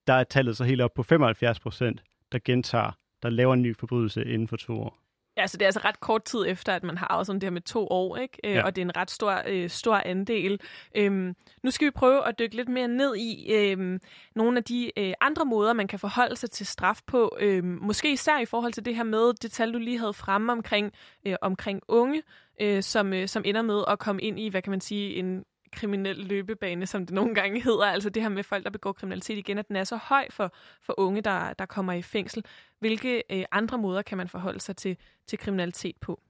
der er tallet så helt op på 75 procent, der gentager, der laver en ny forbrydelse inden for to år. Ja, så det er altså ret kort tid efter, at man har afsonet det her med to år, ikke? Øh, ja. og det er en ret stor, øh, stor andel. Øhm, nu skal vi prøve at dykke lidt mere ned i øhm, nogle af de øh, andre måder, man kan forholde sig til straf på. Øhm, måske især i forhold til det her med det tal, du lige havde fremme omkring, øh, omkring unge, øh, som, øh, som ender med at komme ind i, hvad kan man sige, en kriminel løbebane, som det nogle gange hedder. Altså det her med folk, der begår kriminalitet igen, at den er så høj for, for unge, der, der kommer i fængsel. Hvilke øh, andre måder kan man forholde sig til, til kriminalitet på?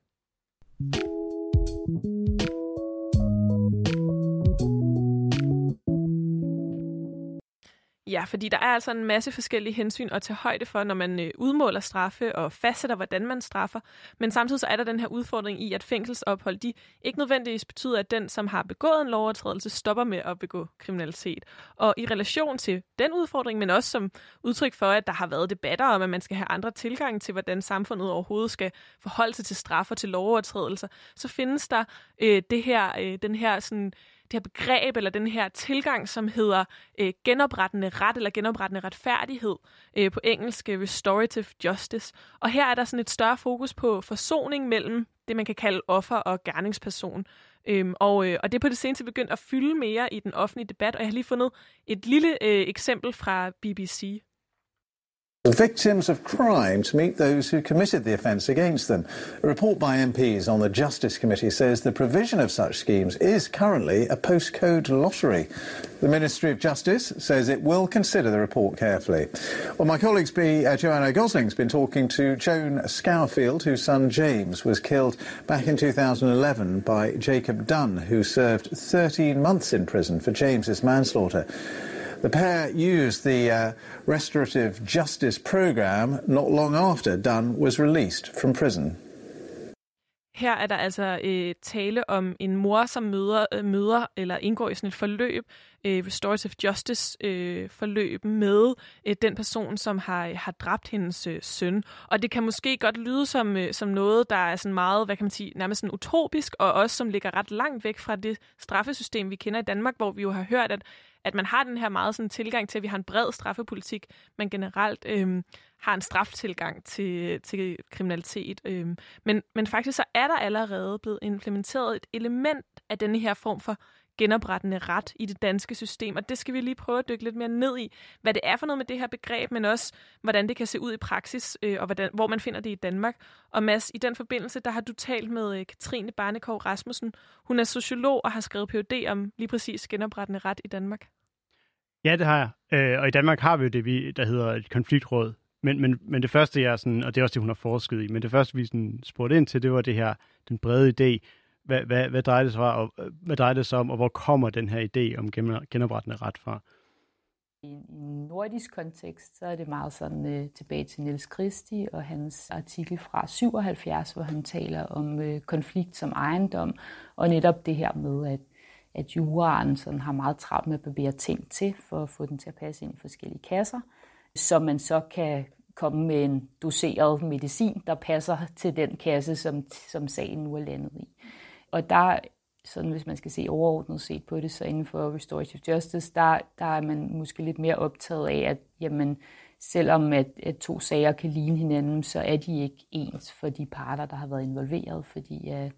Ja, fordi der er altså en masse forskellige hensyn at tage højde for, når man øh, udmåler straffe og fastsætter, hvordan man straffer. Men samtidig så er der den her udfordring i, at fængselsophold de ikke nødvendigvis betyder, at den, som har begået en lovovertrædelse, stopper med at begå kriminalitet. Og i relation til den udfordring, men også som udtryk for, at der har været debatter om, at man skal have andre tilgang til, hvordan samfundet overhovedet skal forholde sig til straffer til lovovertrædelser, så findes der øh, det her, øh, den her sådan det her begreb eller den her tilgang, som hedder øh, genoprettende ret eller genoprettende retfærdighed øh, på engelsk øh, restorative justice. Og her er der sådan et større fokus på forsoning mellem det, man kan kalde offer og gerningsperson. Øhm, og, øh, og det er på det seneste begyndt at fylde mere i den offentlige debat, og jeg har lige fundet et lille øh, eksempel fra BBC. Victims of crime to meet those who committed the offence against them. A report by MPs on the Justice Committee says the provision of such schemes is currently a postcode lottery. The Ministry of Justice says it will consider the report carefully. Well, my colleague's be, uh, Joanna Gosling's been talking to Joan Scourfield, whose son James was killed back in 2011 by Jacob Dunn, who served 13 months in prison for James's manslaughter. The pair used the uh, restorative justice program not long after Dunn was released from prison. Her er der altså øh, tale om en mor, som møder, øh, møder eller indgår i sådan et forløb, øh, restorative justice øh, forløb med øh, den person, som har, har dræbt hendes øh, søn. Og det kan måske godt lyde som, øh, som noget, der er sådan meget, hvad kan man sige, nærmest sådan utopisk, og også som ligger ret langt væk fra det straffesystem, vi kender i Danmark, hvor vi jo har hørt, at at man har den her meget sådan tilgang til, at vi har en bred straffepolitik, men generelt øh, har en straftilgang til, til kriminalitet. Øh. Men, men faktisk så er der allerede blevet implementeret et element af denne her form for genoprettende ret i det danske system, og det skal vi lige prøve at dykke lidt mere ned i, hvad det er for noget med det her begreb, men også hvordan det kan se ud i praksis, øh, og hvordan, hvor man finder det i Danmark. Og Mads, i den forbindelse, der har du talt med øh, Katrine Barnekov Rasmussen. Hun er sociolog og har skrevet Ph.D. om lige præcis genoprettende ret i Danmark. Ja, det har jeg. Øh, og i Danmark har vi jo det, vi, der hedder et konfliktråd. Men, men, men det første, jeg sådan, og det er også det, hun har forsket i, men det første, vi sådan spurgte ind til, det var det her, den brede idé. Hvad, hvad, hvad, drejer det sig om, og, øh, hvad drejer det sig om, og hvor kommer den her idé om genoprettende ret fra? I en nordisk kontekst, så er det meget sådan øh, tilbage til Niels Christi og hans artikel fra 77, hvor han taler om øh, konflikt som ejendom, og netop det her med, at at juraen sådan har meget travlt med at bevæge ting til, for at få den til at passe ind i forskellige kasser, så man så kan komme med en doseret medicin, der passer til den kasse, som, som sagen nu er landet i. Og der, sådan hvis man skal se overordnet set på det, så inden for restorative justice, der, der er man måske lidt mere optaget af, at jamen, selvom at, at to sager kan ligne hinanden, så er de ikke ens for de parter, der har været involveret, fordi uh,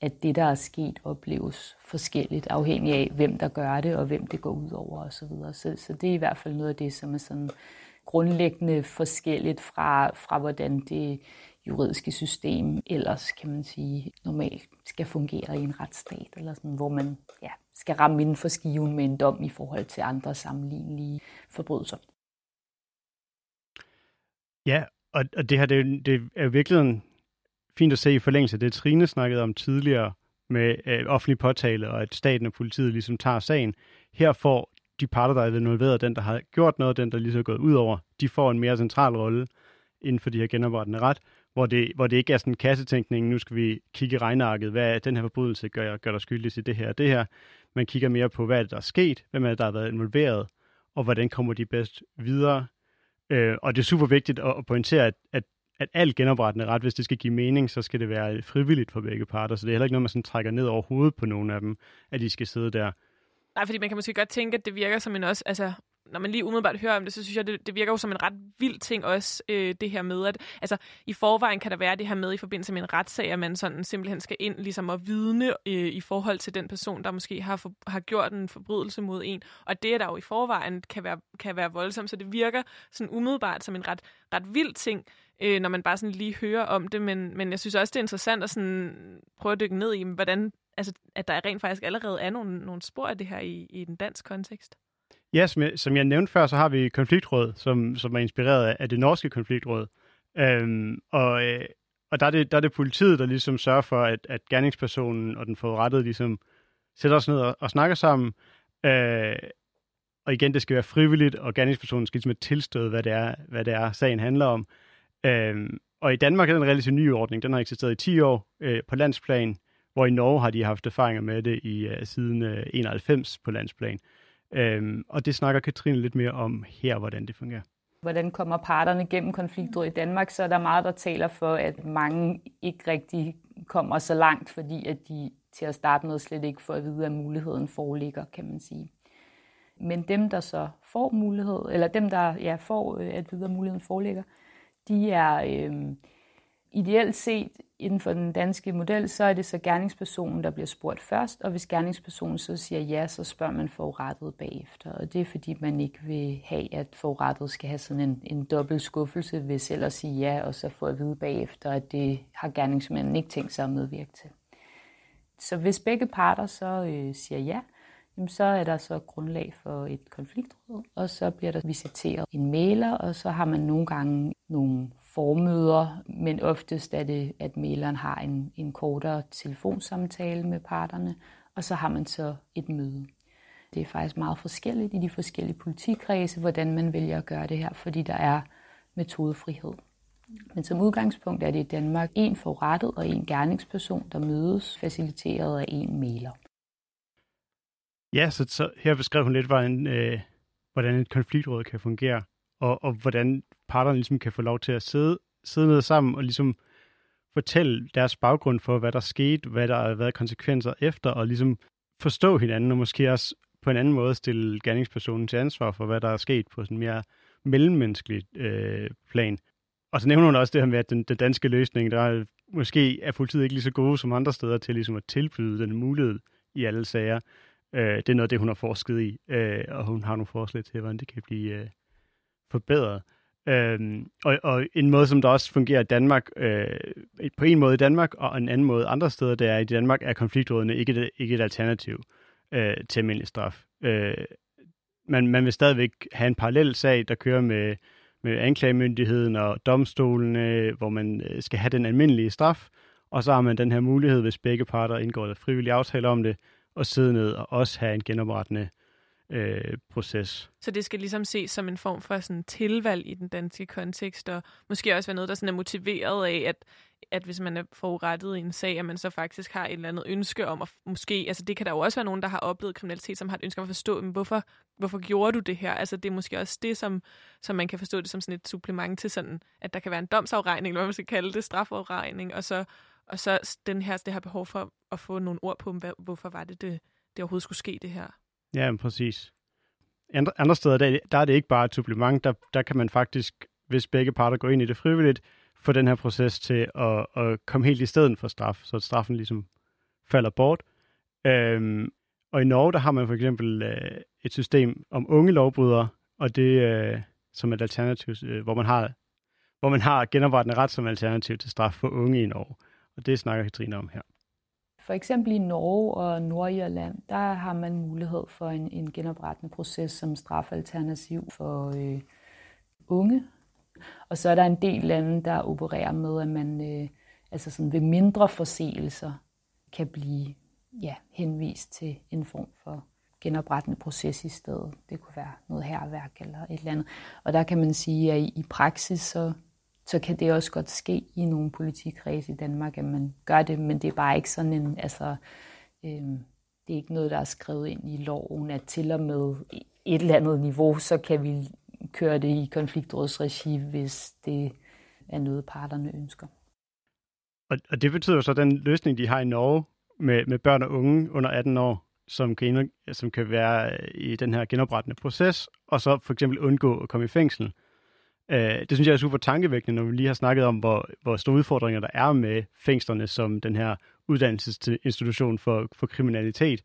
at det, der er sket, opleves forskelligt, afhængig af, hvem der gør det, og hvem det går ud over osv. Så, så, så det er i hvert fald noget af det, som er sådan grundlæggende forskelligt fra, fra hvordan det juridiske system ellers, kan man sige, normalt skal fungere i en retsstat, eller sådan, hvor man ja, skal ramme inden for skiven med en dom i forhold til andre sammenlignelige forbrydelser. Ja, og, og det her, det, det er jo virkelig fint at se i forlængelse af det, Trine snakkede om tidligere med øh, offentlig påtale, og at staten og politiet ligesom tager sagen. Her får de parter, der er involveret, den, der har gjort noget, den, der ligesom er gået ud over, de får en mere central rolle inden for de her genoprettende ret, hvor det, hvor det ikke er sådan en kassetænkning, nu skal vi kigge i regnarket, hvad er den her forbrydelse gør, gør der skyldig til det her og det her. Man kigger mere på, hvad er det, der er sket, hvem er det, der har været involveret, og hvordan kommer de bedst videre. Øh, og det er super vigtigt at, at pointere, at, at at alt genoprettende ret, hvis det skal give mening, så skal det være frivilligt for begge parter. Så det er heller ikke noget, man sådan trækker ned over hovedet på nogen af dem, at de skal sidde der. Nej, fordi man kan måske godt tænke, at det virker som en også, altså når man lige umiddelbart hører om det, så synes jeg, det, det virker jo som en ret vild ting også, øh, det her med, at altså, i forvejen kan der være det her med i forbindelse med en retssag, at man sådan simpelthen skal ind ligesom at vidne øh, i forhold til den person, der måske har, for, har gjort en forbrydelse mod en. Og det, der jo i forvejen kan være, kan være voldsomt, så det virker sådan umiddelbart som en ret, ret vild ting, øh, når man bare sådan lige hører om det. Men, men jeg synes også, det er interessant at sådan prøve at dykke ned i, hvordan, altså, at der rent faktisk allerede er nogle, nogle spor af det her i, i den dansk kontekst. Ja, som jeg, som jeg nævnte før, så har vi konfliktråd, som, som er inspireret af det norske konfliktråd. Øhm, og, øh, og der er, det, der er det politiet, der ligesom sørger for, at, at gerningspersonen og den forurettede ligesom sætter os ned og, og snakker sammen. Øh, og igen, det skal være frivilligt, og gerningspersonen skal ligesom tilstøde, hvad det er, hvad det er sagen handler om. Øh, og i Danmark er den en relativt ny ordning. Den har eksisteret i 10 år øh, på landsplan, hvor i Norge har de haft erfaringer med det i øh, siden øh, 91 på landsplan. Øhm, og det snakker Katrine lidt mere om her, hvordan det fungerer. Hvordan kommer parterne gennem konflikter i Danmark, så er der meget, der taler for, at mange ikke rigtig kommer så langt, fordi at de til at starte med slet ikke får at vide, at muligheden foreligger, kan man sige. Men dem, der så får mulighed, eller dem, der ja, får øh, at vide, at muligheden foreligger, de er øh, ideelt set inden for den danske model, så er det så gerningspersonen, der bliver spurgt først, og hvis gerningspersonen så siger ja, så spørger man forurettet bagefter. Og det er fordi, man ikke vil have, at forurettet skal have sådan en, en dobbelt skuffelse ved selv at sige ja, og så få at vide bagefter, at det har gerningsmanden ikke tænkt sig at medvirke til. Så hvis begge parter så øh, siger ja, jamen så er der så grundlag for et konfliktråd, og så bliver der visiteret en mailer, og så har man nogle gange nogle formøder, men oftest er det, at maileren har en, en kortere telefonsamtale med parterne, og så har man så et møde. Det er faktisk meget forskelligt i de forskellige politikredse, hvordan man vælger at gøre det her, fordi der er metodefrihed. Men som udgangspunkt er det i Danmark en forrettet og en gerningsperson, der mødes, faciliteret af en mailer. Ja, så, så her beskrev hun lidt, hvordan, øh, hvordan et konfliktråd kan fungere, og, og hvordan parterne ligesom kan få lov til at sidde, sidde ned sammen og ligesom fortælle deres baggrund for, hvad der skete, hvad der har været konsekvenser efter, og ligesom forstå hinanden, og måske også på en anden måde stille gerningspersonen til ansvar for, hvad der er sket på sådan mere mellemmenneskelig øh, plan. Og så nævner hun også det her med, at den, den danske løsning, der er, måske er politiet ikke lige så gode som andre steder til ligesom at tilbyde den mulighed i alle sager. Øh, det er noget af det, hun har forsket i, øh, og hun har nogle forslag til, hvordan det kan blive øh, forbedret. Øhm, og, og en måde, som der også fungerer i Danmark, øh, på en måde i Danmark, og en anden måde andre steder, det er, at i Danmark er konfliktrådene ikke et, ikke et alternativ øh, til almindelig straf. Øh, man, man vil stadigvæk have en parallel sag, der kører med, med anklagemyndigheden og domstolene, hvor man øh, skal have den almindelige straf, og så har man den her mulighed, hvis begge parter indgår der frivillige aftale om det, og sidde ned og også have en genoprettende øh, proces. Så det skal ligesom ses som en form for sådan tilvalg i den danske kontekst, og måske også være noget, der sådan er motiveret af, at, at hvis man er forurettet i en sag, at man så faktisk har et eller andet ønske om at måske, altså det kan der jo også være nogen, der har oplevet kriminalitet, som har et ønske om at forstå, men hvorfor, hvorfor gjorde du det her? Altså det er måske også det, som, som man kan forstå det som sådan et supplement til sådan, at der kan være en domsafregning, eller hvad man skal kalde det, strafafregning, og så, og så den her, det her behov for at få nogle ord på, hvorfor var det, det, det overhovedet skulle ske, det her. Ja, præcis. Andre, andre steder, der, der er det ikke bare et supplement. Der, der kan man faktisk, hvis begge parter går ind i det frivilligt, få den her proces til at, at komme helt i stedet for straf, så straffen ligesom falder bort. Øhm, og i Norge, der har man for eksempel øh, et system om unge lovbrydere, og det øh, som et alternativ, øh, hvor man har hvor man har genoprettende ret som alternativ til straf for unge i Norge. Og det snakker Katrine om her. For eksempel i Norge og Nordirland, der har man mulighed for en, en genoprettende proces som strafalternativ for øh, unge. Og så er der en del lande, der opererer med, at man øh, altså sådan ved mindre forseelser kan blive ja, henvist til en form for genoprettende proces i stedet. Det kunne være noget herværk eller et eller andet. Og der kan man sige, at i, i praksis så så kan det også godt ske i nogle politikredse i Danmark, at man gør det, men det er bare ikke sådan en, altså, øh, det er ikke noget, der er skrevet ind i loven, at til og med et eller andet niveau, så kan vi køre det i konfliktrådsregi, hvis det er noget, parterne ønsker. Og, og det betyder så, at den løsning, de har i Norge med, med børn og unge under 18 år, som kan, som kan være i den her genoprettende proces, og så for eksempel undgå at komme i fængsel, Øh, det synes jeg er super tankevækkende, når vi lige har snakket om, hvor, hvor store udfordringer der er med fængslerne som den her uddannelsesinstitution for, for kriminalitet,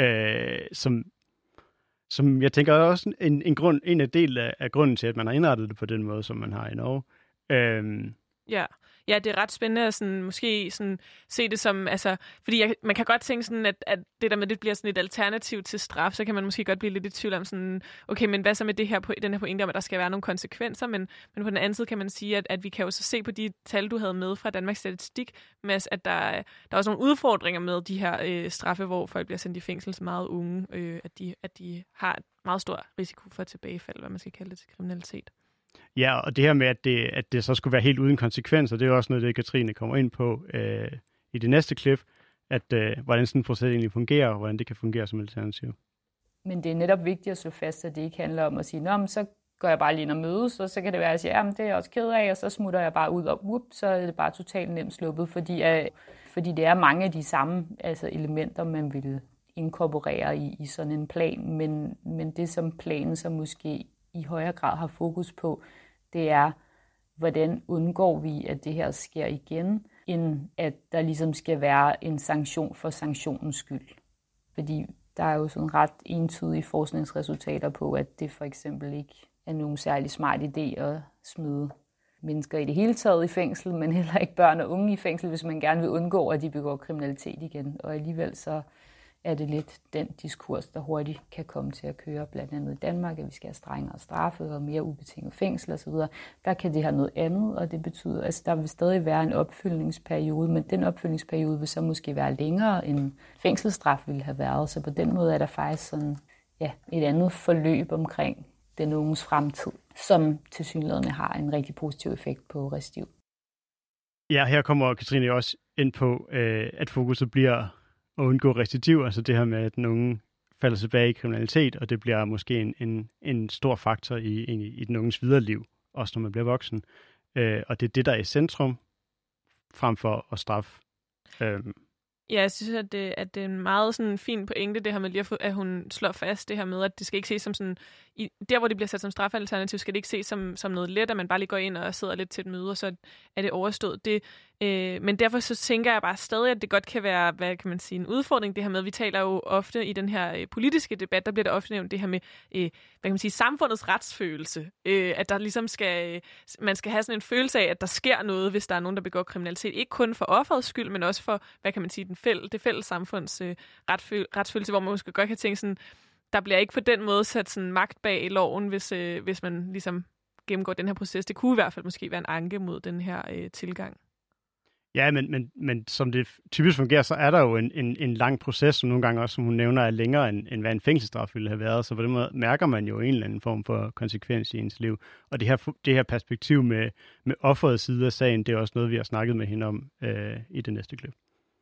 øh, som, som jeg tænker er også en, en, grund, en af del af, af grunden til, at man har indrettet det på den måde, som man har i Norge. Øh, ja, ja, det er ret spændende at sådan, måske sådan, se det som, altså, fordi jeg, man kan godt tænke sådan, at, at det der med, det bliver sådan et alternativ til straf, så kan man måske godt blive lidt i tvivl om sådan, okay, men hvad så med det her, den her pointe om, at der skal være nogle konsekvenser, men, men på den anden side kan man sige, at, at vi kan jo så se på de tal, du havde med fra Danmarks Statistik, med, at der, der er også nogle udfordringer med de her øh, straffe, hvor folk bliver sendt i fængsel så meget unge, øh, at, de, at de har meget stor risiko for tilbagefald, hvad man skal kalde det til kriminalitet. Ja, og det her med, at det, at det så skulle være helt uden konsekvenser, det er jo også noget, det Katrine kommer ind på øh, i det næste klip, at øh, hvordan sådan en proces egentlig fungerer, og hvordan det kan fungere som alternativ. Men det er netop vigtigt at slå fast, at det ikke handler om at sige, Nå, men så går jeg bare lige ind og mødes, og så kan det være, at jeg siger, det er jeg også ked af, og så smutter jeg bare ud, og whoop, så er det bare totalt nemt sluppet, fordi at fordi det er mange af de samme altså elementer, man vil inkorporere i, i sådan en plan, men, men det som planen så måske i højere grad har fokus på, det er, hvordan undgår vi, at det her sker igen, end at der ligesom skal være en sanktion for sanktionens skyld. Fordi der er jo sådan ret entydige forskningsresultater på, at det for eksempel ikke er nogen særlig smart idé at smide mennesker i det hele taget i fængsel, men heller ikke børn og unge i fængsel, hvis man gerne vil undgå, at de begår kriminalitet igen. Og alligevel så er det lidt den diskurs, der hurtigt kan komme til at køre, blandt andet i Danmark, at vi skal have strengere straffe og mere ubetinget fængsel osv. Der kan det have noget andet, og det betyder, at altså, der vil stadig være en opfyldningsperiode, men den opfyldningsperiode vil så måske være længere, end fængselsstraf ville have været. Så på den måde er der faktisk sådan, ja, et andet forløb omkring den unges fremtid, som til synligheden har en rigtig positiv effekt på restiv. Ja, her kommer Katrine også ind på, øh, at fokuset bliver at undgå recidiv, altså det her med, at den unge falder tilbage i kriminalitet, og det bliver måske en, en, en stor faktor i, i, i den unges videre liv, også når man bliver voksen. Øh, og det er det, der er i centrum, frem for at straffe. Øh, Ja, jeg synes, at det, at det er en meget sådan fin pointe, det her med lige at, få, at hun slår fast det her med, at det skal ikke ses som sådan, i, der hvor det bliver sat som strafalternativ, skal det ikke ses som, som noget let, at man bare lige går ind og sidder lidt til et møde, og så er det overstået. Det, øh, men derfor så tænker jeg bare stadig, at det godt kan være, hvad kan man sige, en udfordring, det her med, vi taler jo ofte i den her øh, politiske debat, der bliver det ofte nævnt det her med, øh, hvad kan man sige, samfundets retsfølelse. Øh, at der ligesom skal, øh, man skal have sådan en følelse af, at der sker noget, hvis der er nogen, der begår kriminalitet. Ikke kun for offerets skyld, men også for, hvad kan man sige, den fæl, det fælles samfunds øh, retsfølelse, hvor man måske godt kan tænke sådan, der bliver ikke på den måde sat sådan magt bag loven, hvis, øh, hvis man ligesom gennemgår den her proces. Det kunne i hvert fald måske være en anke mod den her øh, tilgang. Ja, men, men, men som det typisk fungerer, så er der jo en, en, en lang proces, som nogle gange også, som hun nævner, er længere, end, end hvad en fængselsstraf ville have været. Så på den måde mærker man jo en eller anden form for konsekvens i ens liv. Og det her, det her perspektiv med, med offerets side af sagen, det er også noget, vi har snakket med hende om øh, i det næste klip.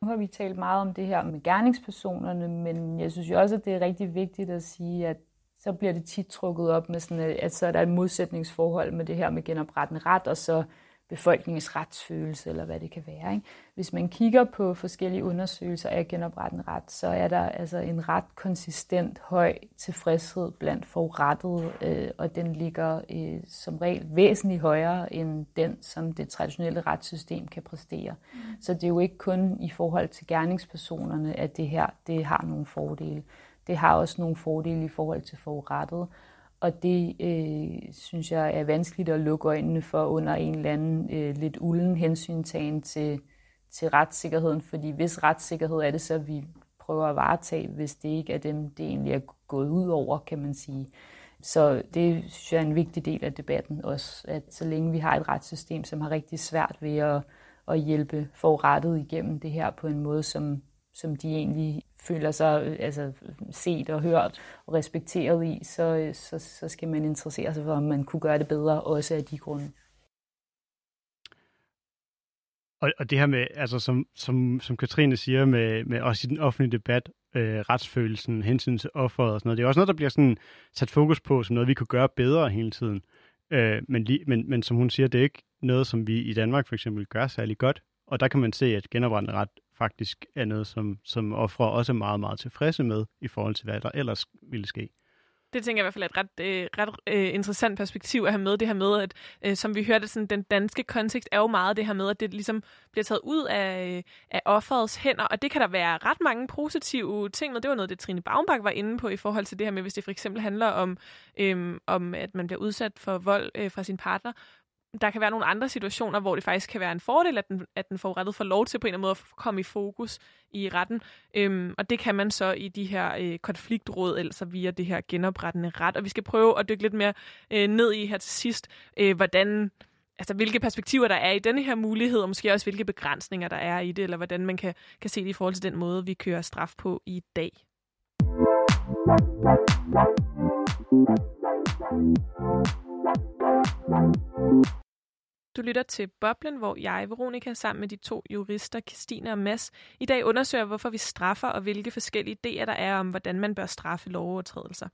Nu har vi talt meget om det her med gerningspersonerne, men jeg synes jo også, at det er rigtig vigtigt at sige, at så bliver det tit trukket op med sådan, at så er der et modsætningsforhold med det her med genoprettende ret, og så befolkningens retsfølelse, eller hvad det kan være. Ikke? Hvis man kigger på forskellige undersøgelser af genoprettende ret, så er der altså en ret konsistent høj tilfredshed blandt forurettede, øh, og den ligger øh, som regel væsentligt højere end den, som det traditionelle retssystem kan præstere. Mm. Så det er jo ikke kun i forhold til gerningspersonerne, at det her det har nogle fordele. Det har også nogle fordele i forhold til forurettede, og det øh, synes jeg er vanskeligt at lukke øjnene for under en eller anden øh, lidt ulden hensyntagen til, til retssikkerheden, fordi hvis retssikkerhed er det, så vi prøver at varetage, hvis det ikke er dem, det egentlig er gået ud over, kan man sige. Så det synes jeg er en vigtig del af debatten også, at så længe vi har et retssystem, som har rigtig svært ved at, at hjælpe forurettet igennem det her på en måde, som, som de egentlig føler sig øh, altså, set og hørt og respekteret i, så, øh, så, så skal man interessere sig for, om man kunne gøre det bedre, også af de grunde. Og, og det her med, altså som, som, som Katrine siger, med, med også i den offentlige debat, øh, retsfølelsen, hensyn til offeret og sådan noget, det er også noget, der bliver sådan sat fokus på, som noget, vi kunne gøre bedre hele tiden. Øh, men, li, men, men som hun siger, det er ikke noget, som vi i Danmark for eksempel gør særlig godt. Og der kan man se, at genoprettende ret faktisk er noget, som, som ofre også er meget, meget tilfredse med i forhold til, hvad der ellers ville ske. Det tænker jeg i hvert fald er et ret, øh, ret øh, interessant perspektiv at have med det her med, at øh, som vi hørte, sådan, den danske kontekst er jo meget det her med, at det ligesom bliver taget ud af, øh, af offerets hænder, og det kan der være ret mange positive ting med. Det var noget, det Trine Baumbach var inde på i forhold til det her med, hvis det for eksempel handler om, øh, om at man bliver udsat for vold øh, fra sin partner, der kan være nogle andre situationer, hvor det faktisk kan være en fordel, at den, at den forurettet får lov til på en eller anden måde at komme i fokus i retten. Øhm, og det kan man så i de her øh, konfliktråd, altså via det her genoprettende ret. Og vi skal prøve at dykke lidt mere øh, ned i her til sidst, øh, hvordan, altså hvilke perspektiver der er i denne her mulighed, og måske også hvilke begrænsninger der er i det, eller hvordan man kan, kan se det i forhold til den måde, vi kører straf på i dag. Du lytter til Boblen, hvor jeg, Veronika, sammen med de to jurister, Christine og Mads, i dag undersøger, hvorfor vi straffer og hvilke forskellige idéer der er om, hvordan man bør straffe lovovertrædelser.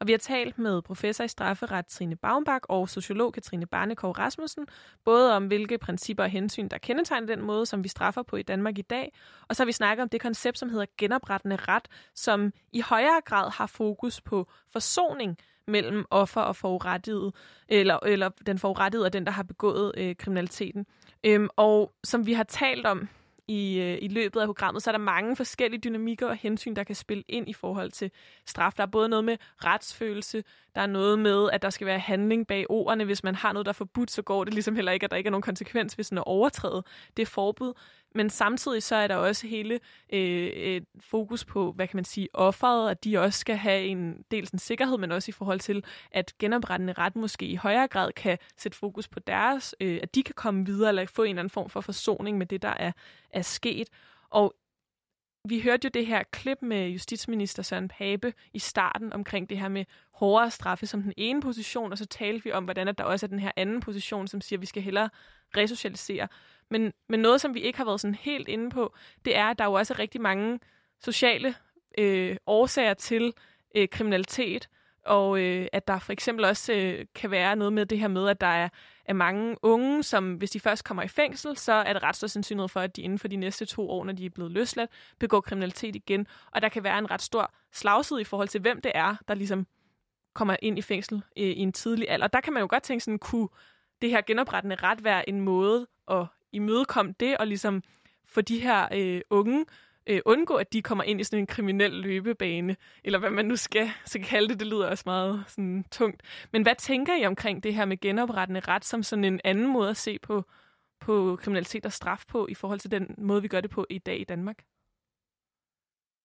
Og vi har talt med professor i strafferet Trine Baumbach og sociolog Katrine Barnekov Rasmussen, både om hvilke principper og hensyn, der kendetegner den måde, som vi straffer på i Danmark i dag, og så har vi snakket om det koncept, som hedder genoprettende ret, som i højere grad har fokus på forsoning, mellem offer og forurettede, eller, eller den forurettede og den, der har begået øh, kriminaliteten. Øhm, og som vi har talt om i, øh, i løbet af programmet, så er der mange forskellige dynamikker og hensyn, der kan spille ind i forhold til straf. Der er både noget med retsfølelse, der er noget med, at der skal være handling bag ordene. Hvis man har noget, der er forbudt, så går det ligesom heller ikke, at der ikke er nogen konsekvens, hvis den er overtrædet. Det er forbud. Men samtidig så er der også hele øh, et fokus på, hvad kan man sige, offeret, at de også skal have en dels en sikkerhed, men også i forhold til, at genoprettende ret måske i højere grad kan sætte fokus på deres, øh, at de kan komme videre eller få en eller anden form for forsoning med det, der er, er sket. Og vi hørte jo det her klip med justitsminister Søren Pape i starten omkring det her med hårdere straffe som den ene position, og så talte vi om, hvordan at der også er den her anden position, som siger, at vi skal hellere resocialisere. Men, men noget, som vi ikke har været sådan helt inde på, det er, at der jo også er rigtig mange sociale øh, årsager til øh, kriminalitet, og øh, at der for eksempel også øh, kan være noget med det her med, at der er, er mange unge, som hvis de først kommer i fængsel, så er det ret stor sandsynlighed for, at de inden for de næste to år, når de er blevet løsladt, begår kriminalitet igen. Og der kan være en ret stor slagside i forhold til, hvem det er, der ligesom kommer ind i fængsel øh, i en tidlig alder. Der kan man jo godt tænke sådan, kunne det her genoprettende ret være en måde at imødekomme det, og ligesom få de her øh, unge øh, undgå, at de kommer ind i sådan en kriminel løbebane, eller hvad man nu skal, så kalde det, det lyder også meget sådan, tungt. Men hvad tænker I omkring det her med genoprettende ret som sådan en anden måde at se på, på kriminalitet og straf på, i forhold til den måde, vi gør det på i dag i Danmark?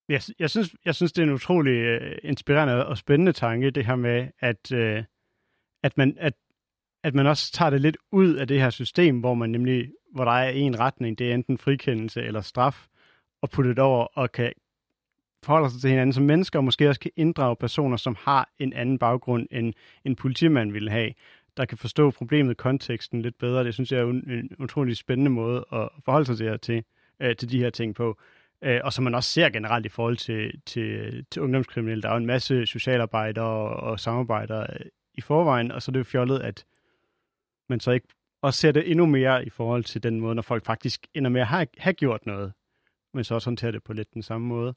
Jeg, jeg, synes, jeg synes, det er en utrolig uh, inspirerende og spændende tanke, det her med, at, uh, at, man, at, at man også tager det lidt ud af det her system, hvor man nemlig, hvor der er en retning, det er enten frikendelse eller straf, og putte det over og kan forholde sig til hinanden som mennesker, og måske også kan inddrage personer, som har en anden baggrund, end en politimand ville have, der kan forstå problemet, konteksten lidt bedre. Det synes jeg er en utrolig spændende måde at forholde sig til, til, øh, til de her ting på. Øh, og som man også ser generelt i forhold til, til, til ungdomskriminelle. Der er jo en masse socialarbejdere og, og øh, i forvejen, og så er det jo fjollet, at man så ikke ser det endnu mere i forhold til den måde, når folk faktisk ender med at have, have gjort noget men så også håndtere det på lidt den samme måde.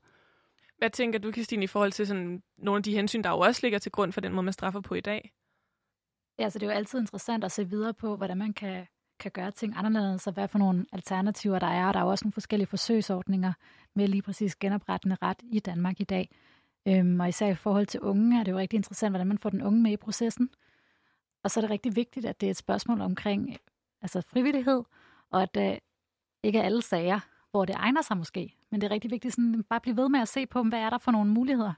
Hvad tænker du, Christine, i forhold til sådan nogle af de hensyn, der jo også ligger til grund for den måde, man straffer på i dag? Ja, så det er jo altid interessant at se videre på, hvordan man kan, kan gøre ting anderledes, og hvad for nogle alternativer der er. Der er jo også nogle forskellige forsøgsordninger med lige præcis genoprettende ret i Danmark i dag. Øhm, og især i forhold til unge er det jo rigtig interessant, hvordan man får den unge med i processen. Og så er det rigtig vigtigt, at det er et spørgsmål omkring altså frivillighed, og at det ikke er alle sager, hvor det egner sig måske. Men det er rigtig vigtigt sådan, bare blive ved med at se på, hvad er der for nogle muligheder.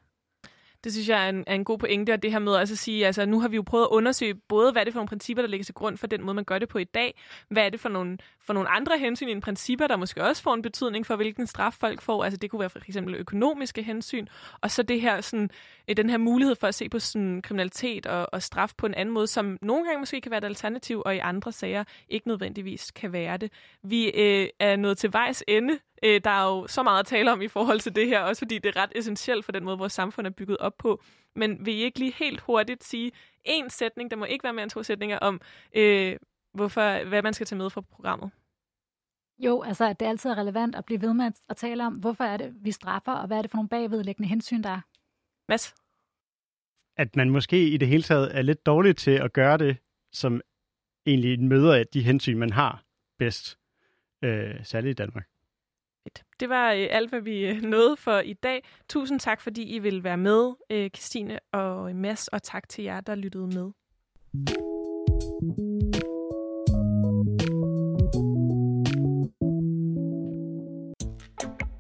Det synes jeg er en, er en god pointe, og det her med også at sige, altså nu har vi jo prøvet at undersøge både, hvad er det for nogle principper, der ligger til grund for den måde, man gør det på i dag, hvad er det for nogle, for nogle andre hensyn end principper, der måske også får en betydning for, hvilken straf folk får, altså det kunne være for eksempel økonomiske hensyn, og så det her, sådan, øh, den her mulighed for at se på sådan, kriminalitet og, og straf på en anden måde, som nogle gange måske kan være et alternativ, og i andre sager ikke nødvendigvis kan være det. Vi øh, er nået til vejs ende Øh, der er jo så meget at tale om i forhold til det her, også fordi det er ret essentielt for den måde, vores samfund er bygget op på. Men vil I ikke lige helt hurtigt sige en sætning, der må ikke være mere end to sætninger, om øh, hvorfor, hvad man skal tage med fra programmet? Jo, altså det er altid relevant at blive ved med at tale om, hvorfor er det, vi straffer, og hvad er det for nogle bagvedlæggende hensyn, der er. Mads? At man måske i det hele taget er lidt dårlig til at gøre det, som egentlig møder af de hensyn, man har bedst, øh, særligt i Danmark. Det var øh, alt, hvad vi øh, nåede for i dag. Tusind tak, fordi I ville være med, øh, Christine og øh, Mads, og tak til jer, der lyttede med.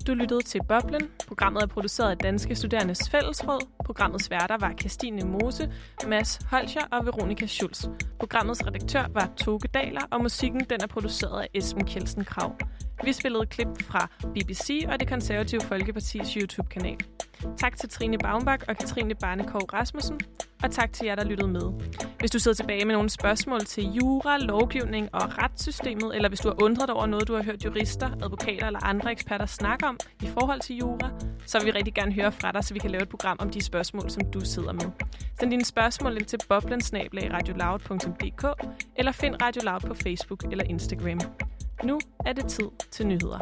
Du lyttede til Boblen. Programmet er produceret af Danske Studerendes Fællesråd. Programmets værter var Christine Mose, Mads Holcher og Veronika Schulz. Programmets redaktør var Toge Daler, og musikken den er produceret af Esben Kjelsen Krav. Vi spillede klip fra BBC og det konservative Folkepartis YouTube-kanal. Tak til Trine Baumbach og Katrine Barnekov Rasmussen, og tak til jer, der lyttede med. Hvis du sidder tilbage med nogle spørgsmål til jura, lovgivning og retssystemet, eller hvis du har undret over noget, du har hørt jurister, advokater eller andre eksperter snakke om i forhold til jura, så vil vi rigtig gerne høre fra dig, så vi kan lave et program om de spørgsmål, som du sidder med. Send dine spørgsmål ind til boblensnablag.radioloud.dk eller find Radio Loud på Facebook eller Instagram. Nu er det tid til nyheder.